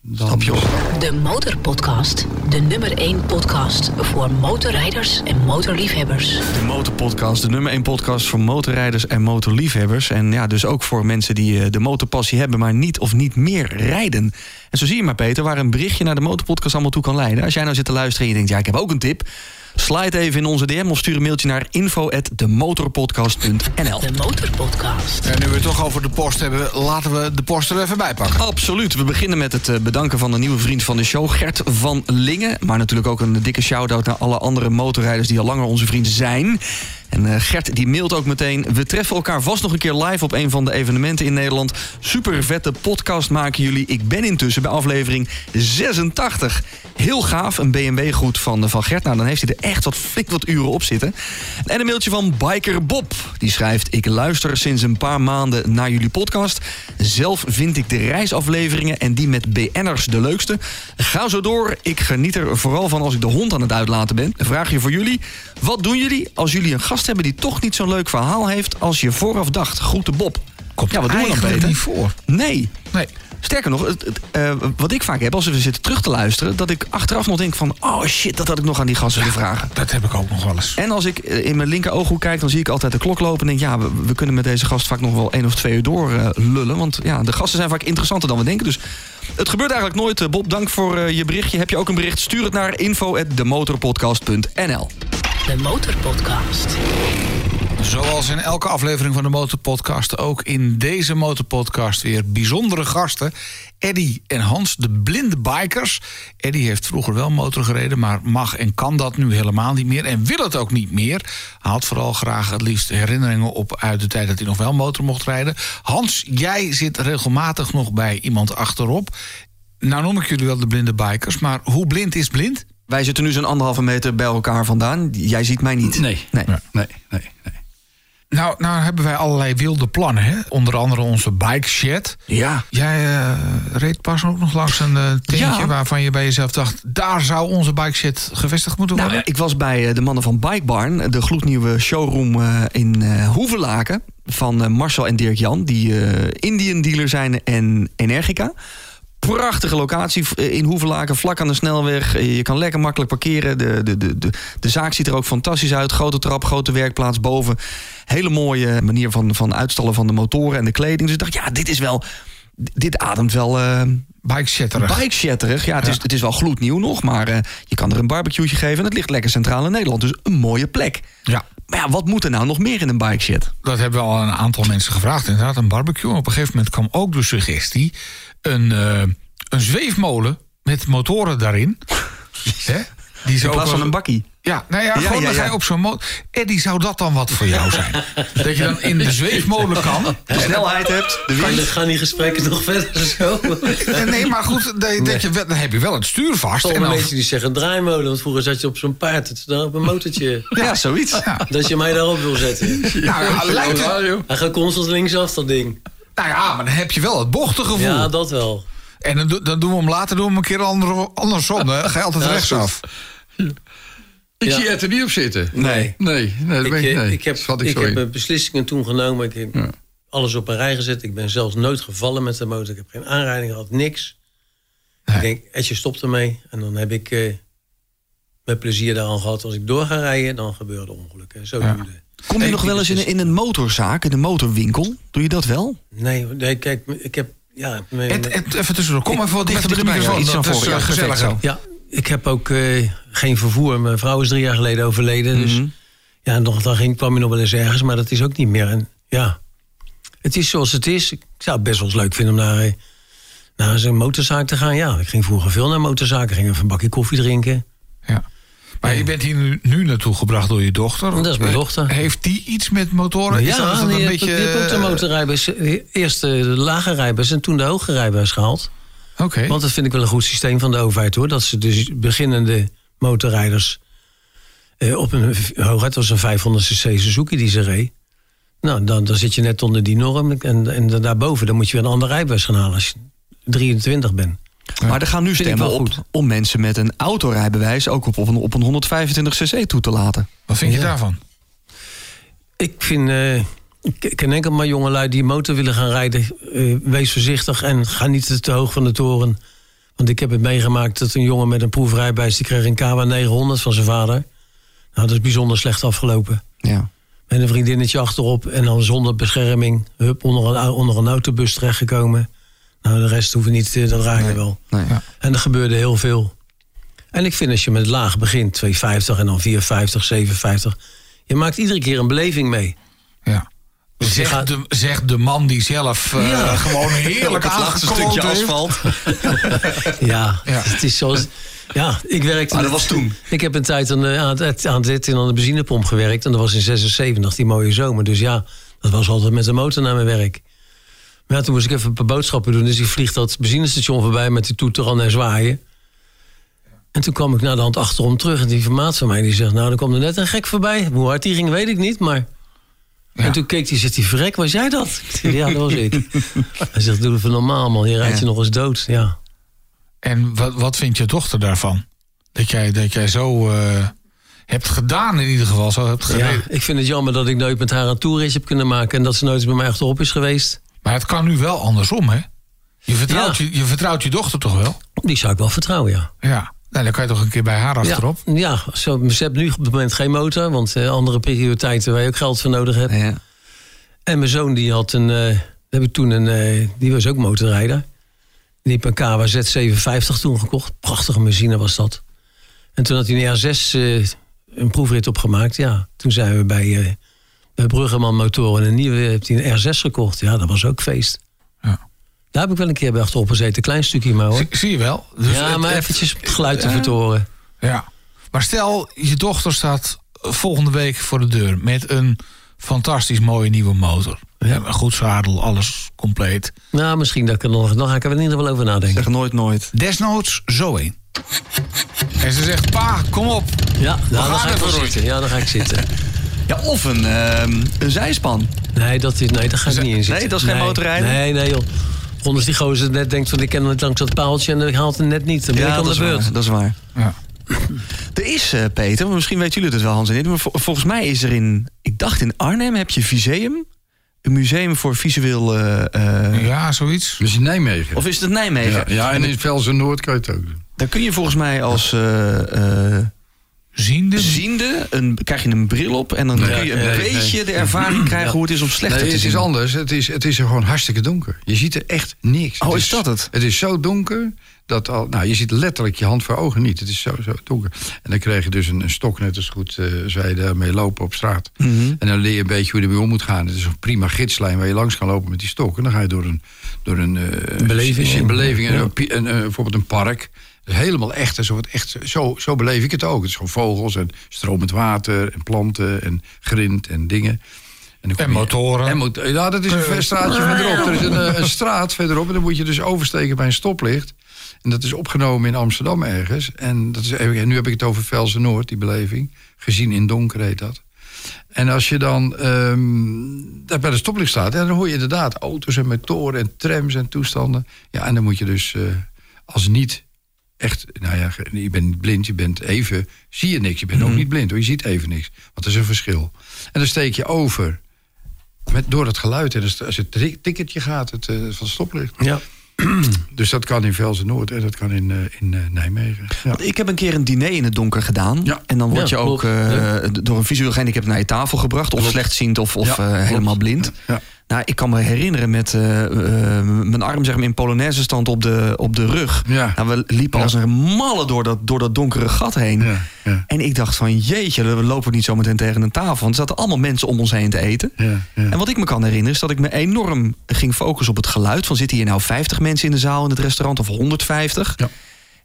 dan... Stap je op. De Motorpodcast. De nummer 1 podcast voor motorrijders en motorliefhebbers. De Motorpodcast, de nummer 1 podcast voor motorrijders en motorliefhebbers. En ja, dus ook voor mensen die uh, de motorpassie hebben, maar niet of niet meer rijden. En zo zie je maar, Peter, waar een berichtje naar de Motorpodcast allemaal toe kan leiden. Als jij nou zit te luisteren en je denkt, ja, ik heb ook een tip... Slide even in onze DM of stuur een mailtje naar info@demotorpodcast.nl. De Motorpodcast. En nu we het toch over de post hebben, laten we de post er even bij pakken. Absoluut. We beginnen met het eh, bedanken van een nieuwe vriend van de show, Gert van Lingen. Maar natuurlijk ook een dikke shout-out naar alle andere motorrijders die al langer onze vrienden zijn. En uh, Gert die mailt ook meteen... we treffen elkaar vast nog een keer live op een van de evenementen in Nederland. Super vette podcast maken jullie. Ik ben intussen bij aflevering 86. Heel gaaf, een BMW goed van, van Gert. Nou, dan heeft hij er echt wat flink wat uren op zitten. En een mailtje van Biker Bob. Die schrijft... Ik luister sinds een paar maanden naar jullie podcast. Zelf vind ik de reisafleveringen en die met BN'ers de leukste. Ga zo door. Ik geniet er vooral van als ik de hond aan het uitlaten ben. Een vraagje voor jullie. Wat doen jullie als jullie een gast hebben die toch niet zo'n leuk verhaal heeft als je vooraf dacht? Groete Bob. Komt ja, wat doen we dan beter? niet voor. Nee. Nee. Sterker nog, het, uh, wat ik vaak heb als we zitten terug te luisteren... dat ik achteraf nog denk van... oh shit, dat had ik nog aan die gasten willen vragen. Dat heb ik ook nog wel eens. En als ik eh, in mijn linker ooghoek kijk... dan zie ik altijd de klok lopen en denk... ja, we, we kunnen met deze gast vaak nog wel één of twee uur door uh, lullen. Want ja, de gasten zijn vaak interessanter dan we denken. Dus het gebeurt eigenlijk nooit. Bob, dank voor je berichtje. Heb je ook een bericht? Stuur het naar info.demotorpodcast.nl De Motorpodcast. Zoals in elke aflevering van de Motorpodcast, ook in deze Motorpodcast weer bijzondere gasten. Eddy en Hans, de blinde bikers. Eddy heeft vroeger wel motor gereden, maar mag en kan dat nu helemaal niet meer. En wil het ook niet meer. Had vooral graag het liefst herinneringen op uit de tijd dat hij nog wel motor mocht rijden. Hans, jij zit regelmatig nog bij iemand achterop. Nou noem ik jullie wel de blinde bikers, maar hoe blind is blind? Wij zitten nu zo'n anderhalve meter bij elkaar vandaan. Jij ziet mij niet. Nee, nee, nee, nee. nee. Nou, nou hebben wij allerlei wilde plannen. Hè? Onder andere onze bike shed. Ja. Jij uh, reed pas ook nog langs een uh, tentje waarvan je bij jezelf dacht... daar zou onze bike shed gevestigd moeten nou, worden. Nou, ik was bij uh, de mannen van Bike Barn. De gloednieuwe showroom in Hoevelaken. Van Marcel en Dirk Jan. Die Indian dealer zijn en Energica prachtige locatie in Hoevelaken, vlak aan de snelweg. Je kan lekker makkelijk parkeren. De, de, de, de, de zaak ziet er ook fantastisch uit. Grote trap, grote werkplaats boven. Hele mooie manier van, van uitstallen van de motoren en de kleding. Dus ik dacht, ja, dit is wel... Dit ademt wel... Uh, Bike-shatterig. Bike-shatterig, ja, het, Is, het is wel gloednieuw nog, maar uh, je kan er een barbecue'tje geven... en het ligt lekker centraal in Nederland, dus een mooie plek. Ja. Maar ja, wat moet er nou nog meer in een bike shed? Dat hebben we al een aantal mensen gevraagd. Inderdaad, een barbecue. op een gegeven moment kwam ook de suggestie... een, uh, een zweefmolen met motoren daarin. [LAUGHS] Hè? Die in plaats van een bakkie. Ja, nou ja, gewoon ja, ja, op zo'n motor. Eddie, zou dat dan wat voor jou zijn? [LAUGHS] dat je dan in de zweefmolen kan. De snelheid hebt, de wind. gaan die gesprekken nog verder zo? nee, maar goed, dat, dat je, dan heb je wel het stuur vast. Sommige en mensen die zeggen draaimolen. Want vroeger zat je op zo'n paard. Het dan op een motortje. [LAUGHS] Ja, zoiets. Dat je mij daarop wil zetten. Nou ja, lijkt het. Hij gaat constant linksaf, dat ding. Nou ja, maar dan heb je wel het bochtengevoel. Ja, dat wel. En dan, dan doen we hem later doen we hem een keer andersom. Hè? Dan ga je altijd [LAUGHS] ja, rechtsaf. Ik zie het er niet op zitten. Nee. Nee, nee dat ik, ik, nee. ik heb, ik, ik heb beslissingen toen genomen. Ik heb alles op een rij gezet. Ik ben zelfs nooit gevallen met de motor. Ik heb geen aanrijding gehad, niks. Nee. Ik denk, Etje stopt ermee. En dan heb ik uh, met plezier daar al gehad. Als ik door ga rijden, dan gebeuren ongelukken. Zo ja. Kom je nog wel eens in, in een motorzaak, in een motorwinkel? Doe je dat wel? Nee, nee kijk, ik heb... Ja, even tussendoor, kom even wat dichter bij de microfoon. Iets van voor, ja, gezellig. Ja, ik heb ook eh, geen vervoer. Mijn vrouw is drie jaar geleden overleden. Dus Mhm. ja, nog, dan ging, kwam je nog wel eens ergens, maar dat is ook niet meer. En ja, het is zoals het is. Ik zou het best wel eens leuk vinden om naar, eh, naar zo'n motorzaak te gaan. Ja, ik ging vroeger veel naar motorzaken. Ging even een bakje koffie drinken. Ja. Maar je bent hier nu, nu naartoe gebracht door je dochter. Dat is mijn Eh, dochter. Heeft die iets met motoren? ja, dat, die, een heeft- beetje... die heeft ook de motorrijbewijs. eh, Eerst de lage rijbewijs en toen de hoge rijbewijs gehaald. Oké. Want dat vind ik wel een goed systeem van de overheid hoor. Dat ze dus beginnende motorrijders eh, op een hoogheid, was een 500 cc Suzuki die ze reed. Nou, dan, dan zit je net onder die norm. En, en daarboven dan moet je weer een andere rijbewijs gaan halen als je 23 bent. Maar er gaan nu stemmen wel op goed. om mensen met een autorijbewijs ook op, op, een, op een 125 cc toe te laten. Wat vind je Ja. daarvan? Ik vind, eh, ik ken enkel maar jongelui die motor willen gaan rijden. eh, wees voorzichtig en ga niet te hoog van de toren. Want ik heb het meegemaakt dat een jongen met een proefrijbewijs... die kreeg een KW 900 van zijn vader. Nou, dat is bijzonder slecht afgelopen. Ja. Met een vriendinnetje achterop en dan zonder bescherming... Hup, onder een, onder een autobus terechtgekomen. Nou, de rest hoeven niet, eh, dat raken wel. Nee. Ja. En er gebeurde heel veel. En ik vind als je met laag begint, 250 en dan 450, 750... je maakt iedere keer een beleving mee. Ja. je Zegt, gaat- de, zegt de man die zelf eh, Ja. gewoon [LAUGHS] heerlijk het laatste stukje heeft. asfalt. [LAUGHS] Ja, Ja. het is zoals... Ja, ik werkte... Maar dat was toen. Ik heb een tijd aan, de- aan het, aan het aan de benzinepomp gewerkt. En dat was in 76, die mooie zomer. Dus ja, dat was altijd met de motor naar mijn werk. Ja, toen moest ik even een paar boodschappen doen. Dus ik vlieg dat benzinestation voorbij met die toeter al en zwaaien. En toen kwam ik naar de hand achterom terug. En die vermaat van mij die zegt... Nou, er kwam er net een gek voorbij. Hoe hard die ging, weet ik niet, maar... Ja. En toen keek hij, zegt hij, verrek, was jij dat? Ik ja, dat was ik. [LAUGHS] Hij zegt, doe even normaal, man. Je rijdt je nog eens dood. Ja. En wat, wat vindt je dochter daarvan? Dat jij, dat jij zo eh, hebt gedaan in ieder geval. Zo hebt ja. Ik vind het jammer dat ik nooit met haar een toerritje heb kunnen maken... en dat ze nooit bij mij achterop is geweest. Maar het kan nu wel andersom, hè? Je vertrouwt, Ja. je, je vertrouwt je dochter toch wel? Die zou ik wel vertrouwen, ja. Ja. Nou, dan kan je toch een keer bij haar achterop? Ja, ja zo, ze hebben nu op het moment geen motor, want eh, andere prioriteiten waar je ook geld voor nodig hebt. Ja. En mijn zoon die had een, eh heb ik toen een, eh, die was ook motorrijder. Die heeft een KWZ 750 toen gekocht. Prachtige machine was dat. En toen had hij een R6 eh, een proefrit opgemaakt. Ja, toen zijn we bij, eh bij Bruggeman Motoren een nieuwe, heeft hij een R6 gekocht. Ja, dat was ook feest. Ja. Daar heb ik wel een keer bij achterop gezeten, een klein stukje maar hoor. Zie, zie je wel? Dus ja, het- maar eventjes het geluid te vertoren. Ja. Maar stel, je dochter staat volgende week voor de deur met een fantastisch mooie nieuwe motor. Ja. Een goed zadel, alles compleet. Nou, misschien dat ik er nog, nog ga ik er in ieder geval over nadenken. Zeg nooit nooit. Desnoods zo een. En ze zegt, pa, kom op. Ja, nou, dan ga ik zitten. Ja, dan ga ik zitten. [LAUGHS] Ja, of een, ehm, een zijspan. Nee, dat is, nee, daar ga ik niet in zitten. Nee, dat is geen nee, motorrijden? Nee, nee, joh. Anders die gozer net denkt van ik ken het langs dat paaltje en dan haalt het net niet. Dan ben ik aan dat de is, beurt. waar, dat is waar. Ja. [LAUGHS] Er is, eh, Peter, maar misschien weten jullie het wel, Hans en ik. Maar vol- volgens mij is er in, ik dacht in Arnhem, heb je Viseum. Een museum voor visueel... eh, eh, ja, zoiets. Dus in Nijmegen. Of is het Nijmegen? ja, ja, en in Velsen Noord kan je het ook doen. Daar kun je volgens mij als eh, eh, Ziende. ziende, een, krijg je een bril op... en dan Nee, kun je een nee, beetje de ervaring krijgen hoe het is om slechter Nee, te het zien. is anders. Het is, het is er gewoon hartstikke donker. Je ziet er echt niks. Oh, Het is dat het? Het is zo donker dat al, nou, je ziet letterlijk je hand voor ogen niet. Het is zo, zo donker. En dan krijg je dus een, een stok, net als goed eh zou je daarmee lopen op straat. Mhm. En dan leer je een beetje hoe je ermee om moet gaan. Het is een prima gidslijn waar je langs kan lopen met die stok. En dan ga je door een, door een, eh, beleving. een beleving en Ja. eh, bijvoorbeeld een park. Helemaal echt. en Zo, echt zo, zo beleef ik het ook. Het is gewoon vogels en stromend water en planten en grind en dingen. En motoren. En ja, dat is een straatje verderop. Er is een, eh, een straat verderop en dan moet je dus oversteken bij een stoplicht. En dat is opgenomen in Amsterdam ergens. En, dat is, en nu heb ik het over Velsen Noord, die beleving. Gezien in donker heet dat. En als je dan ehm, daar bij de stoplicht staat... Dan hoor je inderdaad auto's en motoren en trams en toestanden. Ja, en dan moet je dus eh, als niet echt... Nou ja, je bent blind, je bent even... Zie je niks, je bent ook niet blind hoor, je ziet even niks. Want er is een verschil. En dan steek je over met, door het geluid. En als het ticketje gaat, het, eh, van stoplicht. Ja. [CLEARS THROAT] Dus dat kan in Velsen Noord en dat kan in, eh, in eh, Nijmegen. Ja. Ik heb een keer een diner in het donker gedaan. Ja. En dan word Ja, je ook eh, door een visueel gehandicapt naar je tafel gebracht. Of slechtziend of, of helemaal blind. Nou, ik kan me herinneren met eh, eh, mijn arm zeg maar, in Polonaise stand op de, op de rug. Ja. Nou, we liepen Ja. als een malle door dat, door dat donkere gat heen. Ja, ja. En ik dacht van jeetje, we lopen niet zo meteen tegen een tafel. Want er zaten allemaal mensen om ons heen te eten. Ja, ja. En wat ik me kan herinneren is dat ik me enorm ging focussen op het geluid. Van zitten hier nou 50 mensen in de zaal in het restaurant of 150? Ja.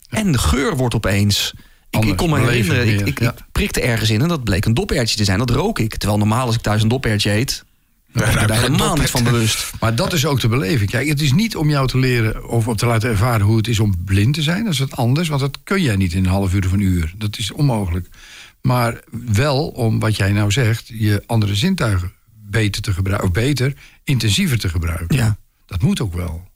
En de geur wordt opeens... Ik, ik kon me herinneren, ik, ik, ik prikte ergens in en dat bleek een dopertje te zijn. Dat rook ik. Terwijl normaal als ik thuis een dopertje eet... geen helemaal niet van bewust. Maar dat is ook de beleving. Kijk, het is niet om jou te leren of om te laten ervaren hoe het is om blind te zijn. Dat is wat anders, want dat kun jij niet in een half uur of een uur. Dat is onmogelijk. Maar wel om wat jij nou zegt, je andere zintuigen beter te gebruiken, of beter, intensiever te gebruiken. Ja. Dat moet ook wel.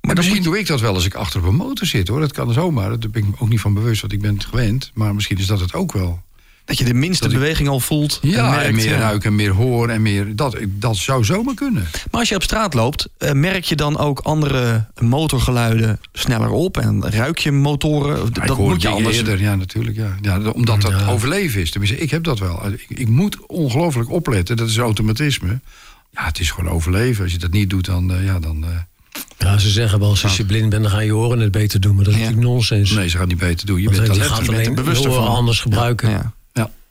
Maar misschien moet doe ik dat wel als ik achter op een motor zit hoor. Dat kan zomaar. Daar ben ik me ook niet van bewust, want ik ben het gewend. Maar misschien is dat het ook wel. Dat je de minste Dat ik- beweging al voelt. Ja, en merkt, en meer ja. ruiken en meer horen en meer. Dat, dat zou zomaar kunnen. Maar als je op straat loopt, eh, merk je dan ook andere motorgeluiden sneller op? En ruik je motoren? Dat hoor moet je anders. eerder, ja, natuurlijk. Ja. Ja, omdat dat overleven is. Tenminste, ik heb dat wel. Ik, ik moet ongelooflijk opletten. Dat is automatisme. Ja, het is gewoon overleven. Als je dat niet doet, dan. eh, ja, dan eh, Ja, ze zeggen wel, als je blind bent, dan ga je horen het beter doen. Maar dat is Ja. natuurlijk nonsens. nee, ze gaan niet beter doen. Je Want bent je gaat Je bent alleen er bewust van. anders gebruiken. Ja. Ja,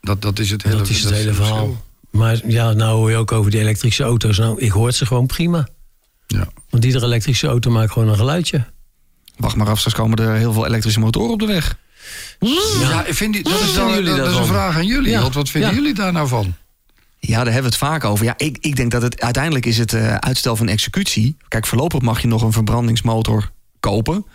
dat, dat is het hele, dat is het dat hele verschil. verhaal. Maar ja, nou hoor je ook over die elektrische auto's. Nou, ik hoor ze gewoon prima. Ja. Want iedere elektrische auto maakt gewoon een geluidje. Wacht maar af, straks komen er heel veel elektrische motoren op de weg. Ja, ik vind die, dat, is dan, dat, dat is een vraag aan jullie. Ja. Want wat vinden Ja. jullie daar nou van? Ja, daar hebben we het vaak over. Ja, ik, ik denk dat het uiteindelijk is het eh, uitstel van executie. Kijk, voorlopig mag je nog een verbrandingsmotor kopen.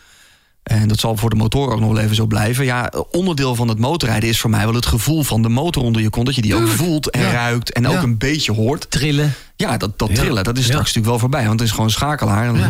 En dat zal voor de motor ook nog wel even zo blijven. Ja, onderdeel van het motorrijden is voor mij wel het gevoel van de motor onder je kont. Dat je die ook voelt en Ja. ruikt en ook een beetje hoort. Trillen. Ja, dat, dat trillen, dat is straks natuurlijk wel voorbij. Want het is gewoon een schakelaar. En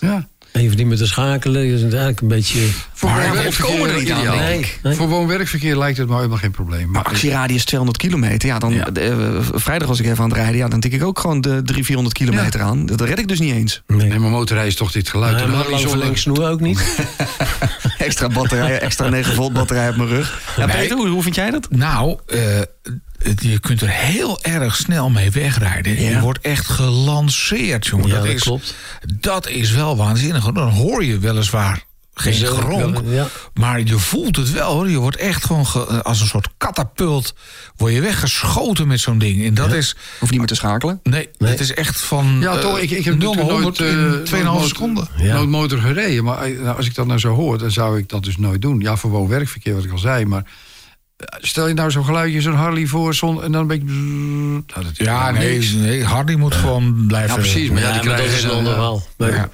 Ja. En je hoeft niet meer te schakelen. Je is eigenlijk een beetje... Voor woon-werkverkeer er niet aan, ideaal. denk ik. Nee. Voor woon-werkverkeer lijkt het me helemaal geen probleem. Maar actieradius 200 kilometer. Ja, dan, Ja. eh, vrijdag was ik even aan het rijden. Ja, dan tik ik ook gewoon de 300, 400 kilometer aan. Dat red ik dus niet eens. Nee. Nee, maar motorrijden is toch dit geluid. Nee, En maar lang zonder- verlengsnoer ook niet. [LAUGHS] extra batterij, extra 9 volt batterij op mijn rug. Ja, Nee. Peter, hoe, hoe vind jij dat? Nou, eh, het- je kunt er heel erg snel mee wegrijden. Ja. Je wordt echt gelanceerd, jongen. Ja, dat, dat is, klopt. dat is wel waanzinnig. Dan hoor je weliswaar geen Zo, gronk. ja. Maar je voelt het wel hoor. Je wordt echt gewoon ge- als een soort katapult. Word je weggeschoten met zo'n ding. En dat is. Hoef niet meer te schakelen. Nee, Nee. het is echt van. Ja, eh, toch? Ik, ik heb 0 naar natuurlijk 100 nooit, in eh, 2,5 nooit seconden. Ja. Nooit motor gereden. Maar eh, nou, als ik dat nou zo hoor, dan zou ik dat dus nooit doen. Ja, voor woon-werkverkeer, wat ik al zei. Maar stel je nou zo'n geluidje, zo'n Harley voor, zon, en dan een beetje... Nou, dat Ja, nee, nee, Hardy moet gewoon blijven. Ja, precies. Maar ja, die maar dat krijgen is een ze, ander verhaal. Maar Ja.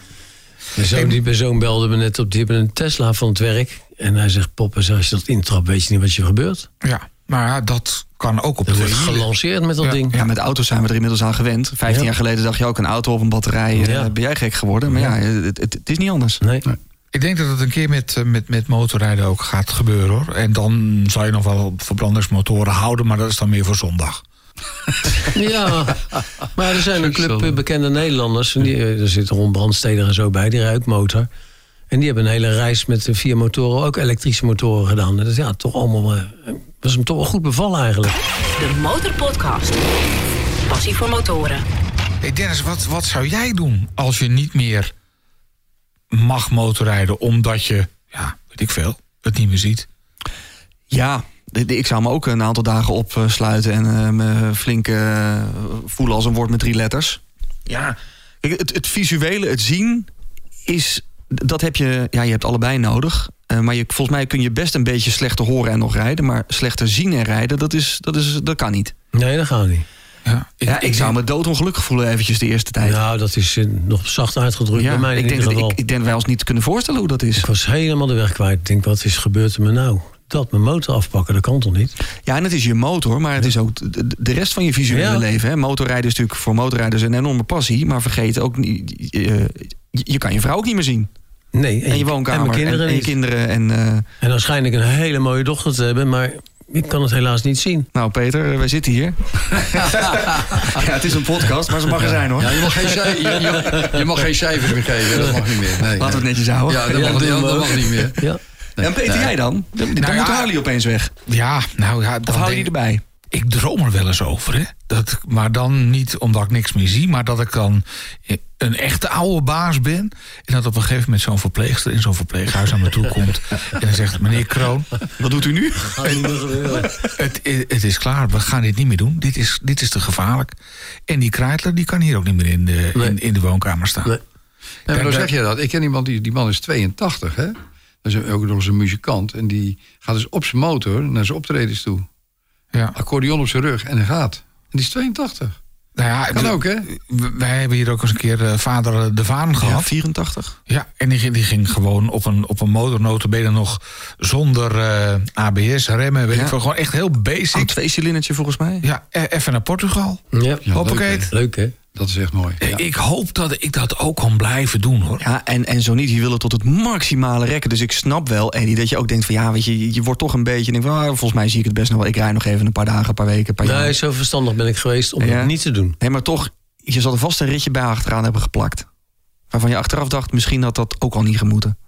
Mijn zoon, die, zoon belde me net op, die hebben een Tesla van het werk. En hij zegt, pop, als je dat intrapt, weet je niet wat je gebeurt. Ja, maar ja, dat het ook op wordt wielen. gelanceerd met dat Ja. ding. Ja, met auto's zijn we er inmiddels aan gewend. Vijftien Ja. jaar geleden dacht je ook een auto op een batterij. eh, Ja. Ben jij gek geworden? Maar ja, het, het, het is niet anders. Nee. Ik denk dat het een keer met, eh, met, met motorrijden ook gaat gebeuren hoor. En dan zou je nog wel verbrandingsmotoren houden, maar dat is dan meer voor zondag. [LAUGHS] Ja, maar er zijn een club eh, bekende Nederlanders. En die, eh, er zit Ron Brandsteder en zo bij, die rijdt motor. En die hebben een hele reis met vier motoren, ook elektrische motoren gedaan. Is ja, toch allemaal, was hem toch wel goed bevallen eigenlijk. De Motorpodcast. Passie voor motoren. Hey Dennis, wat, wat zou jij doen als je niet meer mag motorrijden omdat je, ja, weet ik veel, het niet meer ziet? Ja, de- de- ik zou me ook een aantal dagen opsluiten en eh, me flink eh, voelen als een woord met drie letters. Ja, kijk, het, het visuele, het zien, is, dat heb je, ja, je hebt allebei nodig. Eh, maar je, volgens mij kun je best een beetje slechter horen en nog rijden. Maar slechter zien en rijden, dat, is, dat, is, dat kan niet. Nee, dat gaat niet. Ja, Ja, ik zou me doodongelukkig voelen eventjes de eerste tijd. Nou, dat is eh, nog zacht uitgedrukt Ja, bij mij ik, denk dat, ik, ik denk wij ons niet kunnen voorstellen hoe dat is. Ik was helemaal de weg kwijt. Ik denk, wat is gebeurd er me nou? Dat mijn motor afpakken, dat kan toch niet? Ja, en het is je motor, maar het is ook de, rest van je visuele Ja. leven. Hè. Motorrijden is natuurlijk voor motorrijders een enorme passie. Maar vergeet ook niet, eh, je, je kan je vrouw ook niet meer zien. Nee, En, je woonkamer En mijn kinderen en, en je kinderen. En, eh, En dan schijn ik een hele mooie dochter te hebben, maar ik kan het helaas niet zien. nou, Peter, eh, wij zitten hier. [LAUGHS] ja, het is een podcast, maar ze mag er zijn hoor. Ja, je mag, geen [LAUGHS] cijfer, je, je- je mag geen cijfers meer geven. Dat mag niet meer. Nee, Laten we het netjes houden. Ja, dat, Ja, mag, dat mag niet meer. Ja. en Peter, jij dan? Dan, dan Nou moet ja. Harley opeens weg. Ja, nou ja, Of dan hou je erbij? Ik droom er wel eens over. Hè? Dat, maar dan niet omdat ik niks meer zie, maar dat ik dan een echte oude baas ben. En dat op een gegeven moment zo'n verpleegster in zo'n verpleeghuis naar me toe komt. En dan zegt meneer Kroon. Wat doet u nu? het, het, is klaar, we gaan dit niet meer doen. Dit is, dit is te gevaarlijk. En die Kreitler die kan hier ook niet meer in de, in, in, de woonkamer staan. Nee. maar dan zeg je dat. Ik ken iemand, die, die man is 82, hè? Dat is ook nog eens een muzikant. En die gaat dus op zijn motor naar zijn optredens toe. Ja. Accordeon op zijn rug en hij gaat. En die is 82. Nou ja, kan ook, hè? Wij hebben hier ook eens een keer uh, vader De Vaan gehad. Ja, 84. Ja, en die, die ging gewoon op een, op een motornotenbenen nog zonder uh, ABS, remmen, weet ja. ik veel. Gewoon echt heel basic. Een twee cilindertje volgens mij. Ja, e- even naar Portugal. Ja, Hoppakee. Leuk, hè? Dat is echt mooi. Ja. Ik hoop dat ik dat ook kan blijven doen hoor. Ja, en, en zo niet, je wil het tot het maximale rekken. Dus ik snap wel, Eddie, dat je ook denkt van ja, weet je, je wordt toch een beetje. Denk van, ah, volgens mij zie ik het best nog wel. Ik rij nog even een paar dagen, een paar weken, een paar jaar. Nee, zo verstandig ben ik geweest om het niet te doen. Nee, maar toch, je zal er vast een ritje bij achteraan hebben geplakt. Waarvan je achteraf dacht, misschien had dat ook al niet gemoeten.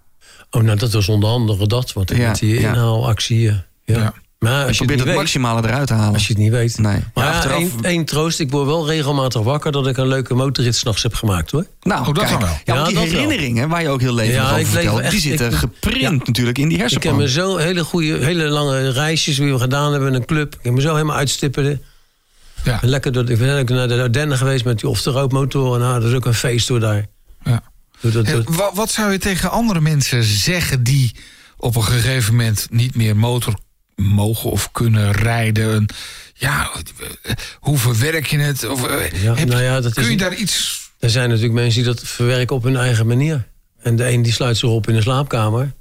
Oh, nou, dat was onder andere dat, want ja, met die inhaalactie. Ja. Maar als je, probeert het, maximale eruit te halen. Als je het niet weet. Nee. Maar ja, achteraf... één, één, troost, ik word wel regelmatig wakker... dat ik een leuke motorrit s'nachts heb gemaakt, hoor. Nou, oh, dat kijk, wel. Ja, die herinneringen waar je ook heel leven ja, over vertelt... Echt, die zitten geprint natuurlijk in die hersenen. Ik heb me zo hele goede, hele lange reisjes... die we gedaan hebben in een club. Ik heb me zo helemaal uitstippelen. Ja. lekker door, ik ben naar de Ardennen geweest met die off-the-road motoren. Nou, dat is ook een feest door daar. Ja. Dat, wat zou je tegen andere mensen zeggen... die op een gegeven moment niet meer motor mogen of kunnen rijden? Ja, hoe verwerk je het? Of, eh, ja, heb, nou ja, dat kun je daar iets... Er zijn natuurlijk mensen die dat verwerken op hun eigen manier. En de een die sluit zich op in de slaapkamer.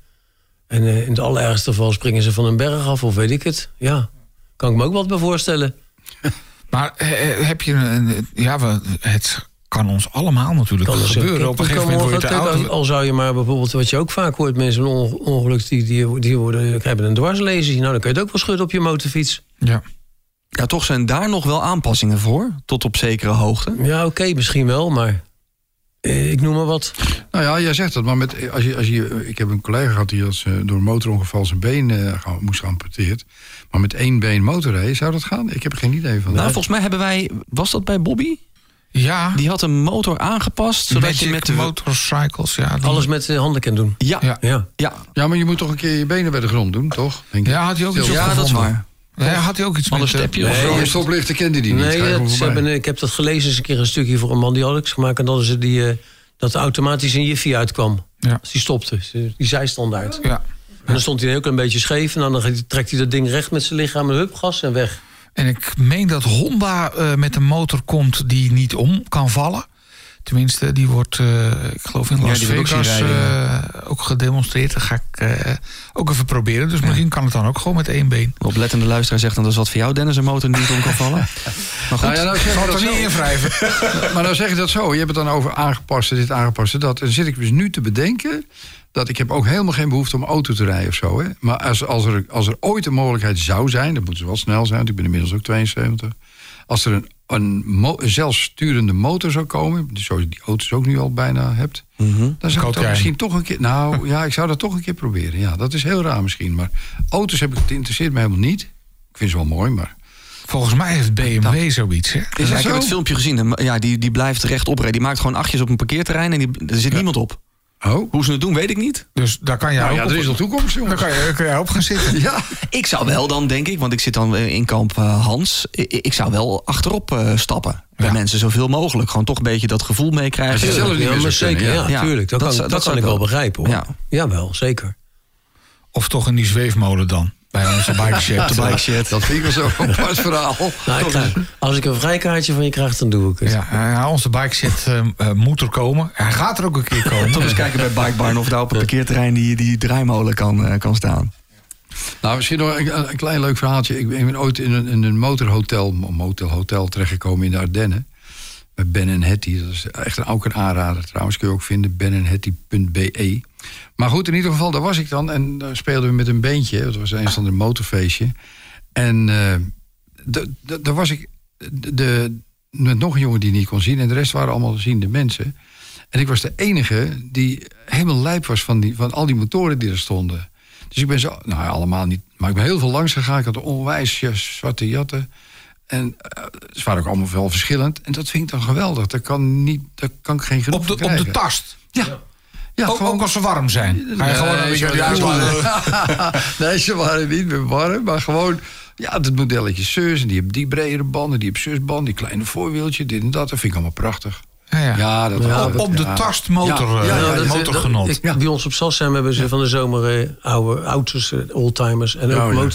En uh, in het allerergste geval springen ze van een berg af of weet ik het. Ja, kan ik me ook wat bij voorstellen. [LAUGHS] Maar eh, heb je een... Ja, het kan ons allemaal natuurlijk kan gebeuren. Op een gegeven moment word je auto... Al zou je maar bijvoorbeeld, wat je ook vaak hoort... mensen ongeluk die, die, die worden, hebben een dwarslesie. Nou, dan kun je het ook wel schudden op je motorfiets. Ja. Ja, toch zijn daar nog wel aanpassingen voor, tot op zekere hoogte. Ja, oké, misschien wel, maar eh, ik noem maar wat. Nou ja, jij zegt dat, maar met, als je, als je, ik heb een collega gehad die als, uh, door een motorongeval zijn been uh, moest geamputeerd. Maar met één been motorrijden, zou dat gaan? Ik heb er geen idee van. Nou, volgens mij hebben wij, was dat bij Bobby? Ja. Die had een motor aangepast. Zodat je met de motorcycles, ja. Alles met de handen kan doen. Ja. Ja. ja. ja. maar je moet toch een keer je benen bij de grond doen, toch? Denk ja, had hij ook iets Ja, dat is waar. Ja, had hij ook iets Anders met... Stepje, nee, of stoplichten kende die niet. Nee, ze hebben, ik heb dat gelezen eens een keer een stukje voor een man die had ik gemaakt. En dat, ze die, uh, dat automatisch een jiffie uitkwam. Ja. Als die stopte. Die zijstandaard. Ja. En dan stond hij ook een beetje scheef. En dan trekt hij dat ding recht met zijn lichaam en hup, gas en weg. En ik meen dat Honda uh, met een motor komt die niet om kan vallen. Tenminste, die wordt, uh, ik geloof in Las ja, Vegas uh, ook gedemonstreerd. Dat ga ik ook even proberen. Dus ja. misschien kan het dan ook gewoon met één been. Oplettende luisteraar zegt dan dat is wat voor jou, Dennis, een motor niet om kan vallen. [LAUGHS] Maar goed, nou ja, nou zeg dat niet invrijven. [LAUGHS] maar nou zeg je dat zo. Je hebt het dan over aangepaste dit, aangepaste dat. En dan zit ik dus nu te bedenken dat ik heb ook helemaal geen behoefte om auto te rijden of zo. Hè? Maar als, als, er, als er ooit een mogelijkheid zou zijn, dan moeten ze wel snel zijn, want ik ben inmiddels ook 72. Als er een, een zelfsturende motor zou komen, zoals je die auto's ook nu al bijna hebt, mm dan zou ik dat misschien toch een keer. Nou [LAUGHS] ja, ik zou dat toch een keer proberen. Ja, dat is heel raar misschien. Maar auto's heb ik, het interesseert me helemaal niet. Ik vind ze wel mooi, maar. Volgens mij heeft BMW zoiets. Hè? Is ik heb het filmpje gezien. Ja, die, die blijft rechtop rijden. Die maakt gewoon achtjes op een parkeerterrein en die, er zit niemand op. Oh. Hoe ze het doen, weet ik niet. Dus daar kan jij nou, ja, er is nog toekomst, jongens. Daar kan je, kan je op gaan zitten. [LAUGHS] ja. Ik zou wel dan, denk ik, want ik zit dan in kamp uh, Hans... Ik, zou wel achterop uh, stappen. Bij ja. mensen zoveel mogelijk. Gewoon toch een beetje dat gevoel meekrijgen. Als je zelf niet ja, zeker, ja, ja, tuurlijk. Dat, dat, kan, dat kan ik wel begrijpen, hoor. Ja. Jawel, zeker. Of toch in die zweefmolen dan? Bij onze bike de [LAUGHS] bike shed. Dat vind ik wel zo [LAUGHS] een apart verhaal. Nou, ik als ik een vrijkaartje van je krijg, dan doe ik het. Ja, ja onze bike shed uh, uh, moet er komen. Hij gaat er ook een keer [LAUGHS] komen. Toch eens kijken bij Bikebarn of daar op een parkeerterrein die, die draaimolen kan, uh, kan staan. Nou, misschien nog een, een, klein leuk verhaaltje. Ik ben ooit in een, in een motorhotel, motelhotel terechtgekomen in de Ardennen. Met Ben en Hetty. Dat is echt ook een aanrader trouwens. Kun je ook vinden, benenhetty.be. Maar goed, in ieder geval, daar was ik dan. En daar speelden we met een beentje. Dat was eens van een motorfeestje. En uh, daar was ik de, met nog een jongen die niet kon zien. En de rest waren allemaal ziende mensen. En ik was de enige die helemaal lijp was van, die, van al die motoren die er stonden. Dus ik ben zo, nou allemaal niet, maar ik ben heel veel langs gegaan. Ik had onwijs zwarte jatten. En uh, ze waren ook allemaal wel verschillend. En dat vind ik dan geweldig. Dat kan, niet, dat kan ik geen genoeg op de, op de tast? Ja. ja ook, ook, als ze warm zijn? Ga je nee, gewoon een beetje [LAUGHS] nee, ze waren niet meer warm. Maar gewoon, ja, het modelletje zus. En die hebben die bredere banden, die hebben zusband, die kleine voorwieltje, dit en dat. Dat vind ik allemaal prachtig. Ja, ja. ja, dat, ja, op, op de ja. tast motor, Ja, ja, uh, dat- motorgenot. Bij ons op Sassem hebben ze van de zomer eh, oude auto's, eh, oldtimers en ook Oh,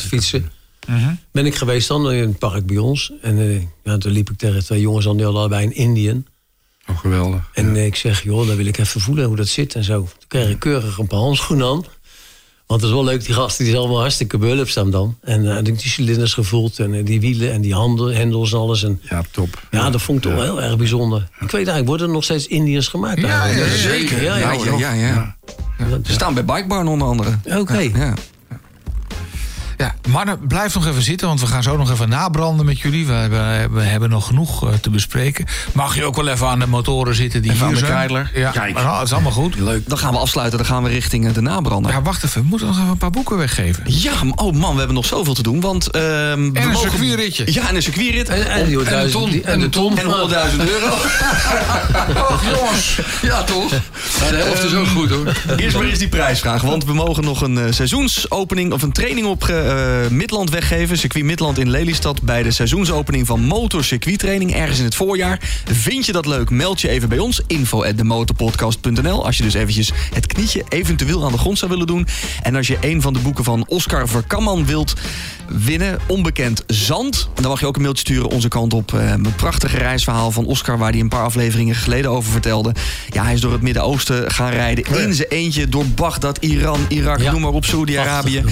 Mhm. Ben ik geweest dan in het park bij ons. En eh, ja, toen liep ik tegen twee jongens aan, die hadden allebei een Indian. Oh, geweldig. En ik zeg, joh, dan wil ik even voelen hoe dat zit en zo. Toen kreeg ik keurig een paar handschoenen aan. Want het is wel leuk, die gasten die zijn allemaal hartstikke behulpzaam dan. En ik die cilinders gevoeld en eh, die wielen en die handen, hendels en alles. En, Ja, top. ja, dat vond ik toch wel heel erg bijzonder. Ik weet eigenlijk, worden er nog steeds Indiërs gemaakt? Ja, zeker. Ja, ja, Ja, ja, ja, ja. Ze staan bij Bikebarn onder andere. Oké. Ja. Ja, mannen, blijf nog even zitten, want we gaan zo nog even nabranden met jullie. We hebben, we hebben nog genoeg eh, te bespreken. Mag je ook wel even aan de motoren zitten die Even hier aan de zijn? keiler. Ja, Kijk. maar nou, het is allemaal goed. Leuk. Dan gaan we afsluiten, dan gaan we richting eh, de nabrander. Ja, wacht even, we moeten nog even een paar boeken weggeven. Ja, oh man, we hebben nog zoveel te doen. Want, ehm, we En een mogen- circuitritje. Ja, en een circuitrit. En, en, En de duizend- ton. En de ton. En 100.000 euro. [LAUGHS] Oh, jongens. Ja, toch? Ja, de helft is ook goed, hoor. Eerst maar eens die prijsvraag. Want we mogen nog een eh, seizoensopening of een training op eh, Midland weggeven. Circuit Midland in Lelystad bij de seizoensopening van Motor Circuit Training ergens in het voorjaar. Vind je dat leuk? Meld je even bij ons. Info at demotorpodcast.nl Als je dus eventjes het knietje eventueel aan de grond zou willen doen. En als je een van de boeken van Oscar Verkamman wilt winnen, Onbekend Zand. Dan mag je ook een mailtje sturen onze kant op. Eh, een prachtige reisverhaal van Oscar waar hij een paar afleveringen geleden over vertelde. Ja, hij is door het Midden-Oosten gaan rijden in zijn eentje. Door Bagdad, Iran, Irak, Ja. noem maar op, Saudi-Arabië.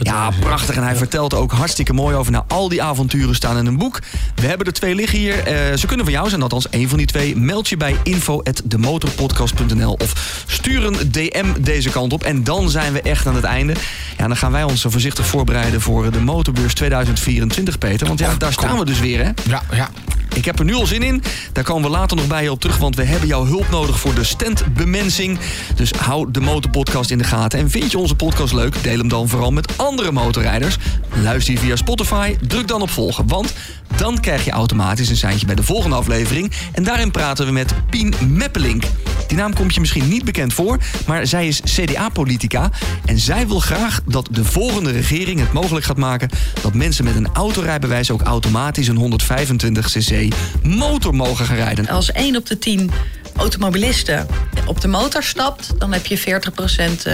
Ja, prachtig. En hij vertelt ook hartstikke mooi over. Nou, al die avonturen staan in een boek. We hebben er twee liggen hier. Eh, ze kunnen van jou zijn, althans één van die twee. Meld je bij info.demotorpodcast.nl of stuur een DM deze kant op. En dan zijn we echt aan het einde. Ja, dan gaan wij ons voorzichtig voorbereiden voor de Motorbeurs 2024, Peter. Want ja, daar staan we dus weer, hè? Ja, ja. Ik heb er nu al zin in. Daar komen we later nog bij je op terug. Want we hebben jouw hulp nodig voor de standbemensing. Dus hou de Motorpodcast in de gaten. En vind je onze podcast leuk? Deel hem dan vooral met andere motorrijders. Luister je via Spotify? Druk dan op volgen. Want dan krijg je automatisch een seintje bij de volgende aflevering. En daarin praten we met Pien Meppelink. Die naam komt je misschien niet bekend voor. Maar zij is CDA-politica. En zij wil graag dat de volgende regering het mogelijk gaat maken... dat mensen met een autorijbewijs ook automatisch een 125cc motor mogen gaan rijden. Als 1 op de 10 automobilisten op de motor stapt, dan heb je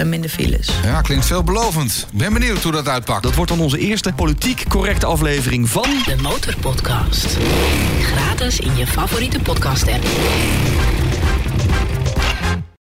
40% minder files. Ja, klinkt veelbelovend. Ik ben benieuwd hoe dat uitpakt. Dat wordt dan onze eerste politiek correcte aflevering van... De Motorpodcast. Gratis in je favoriete podcast app.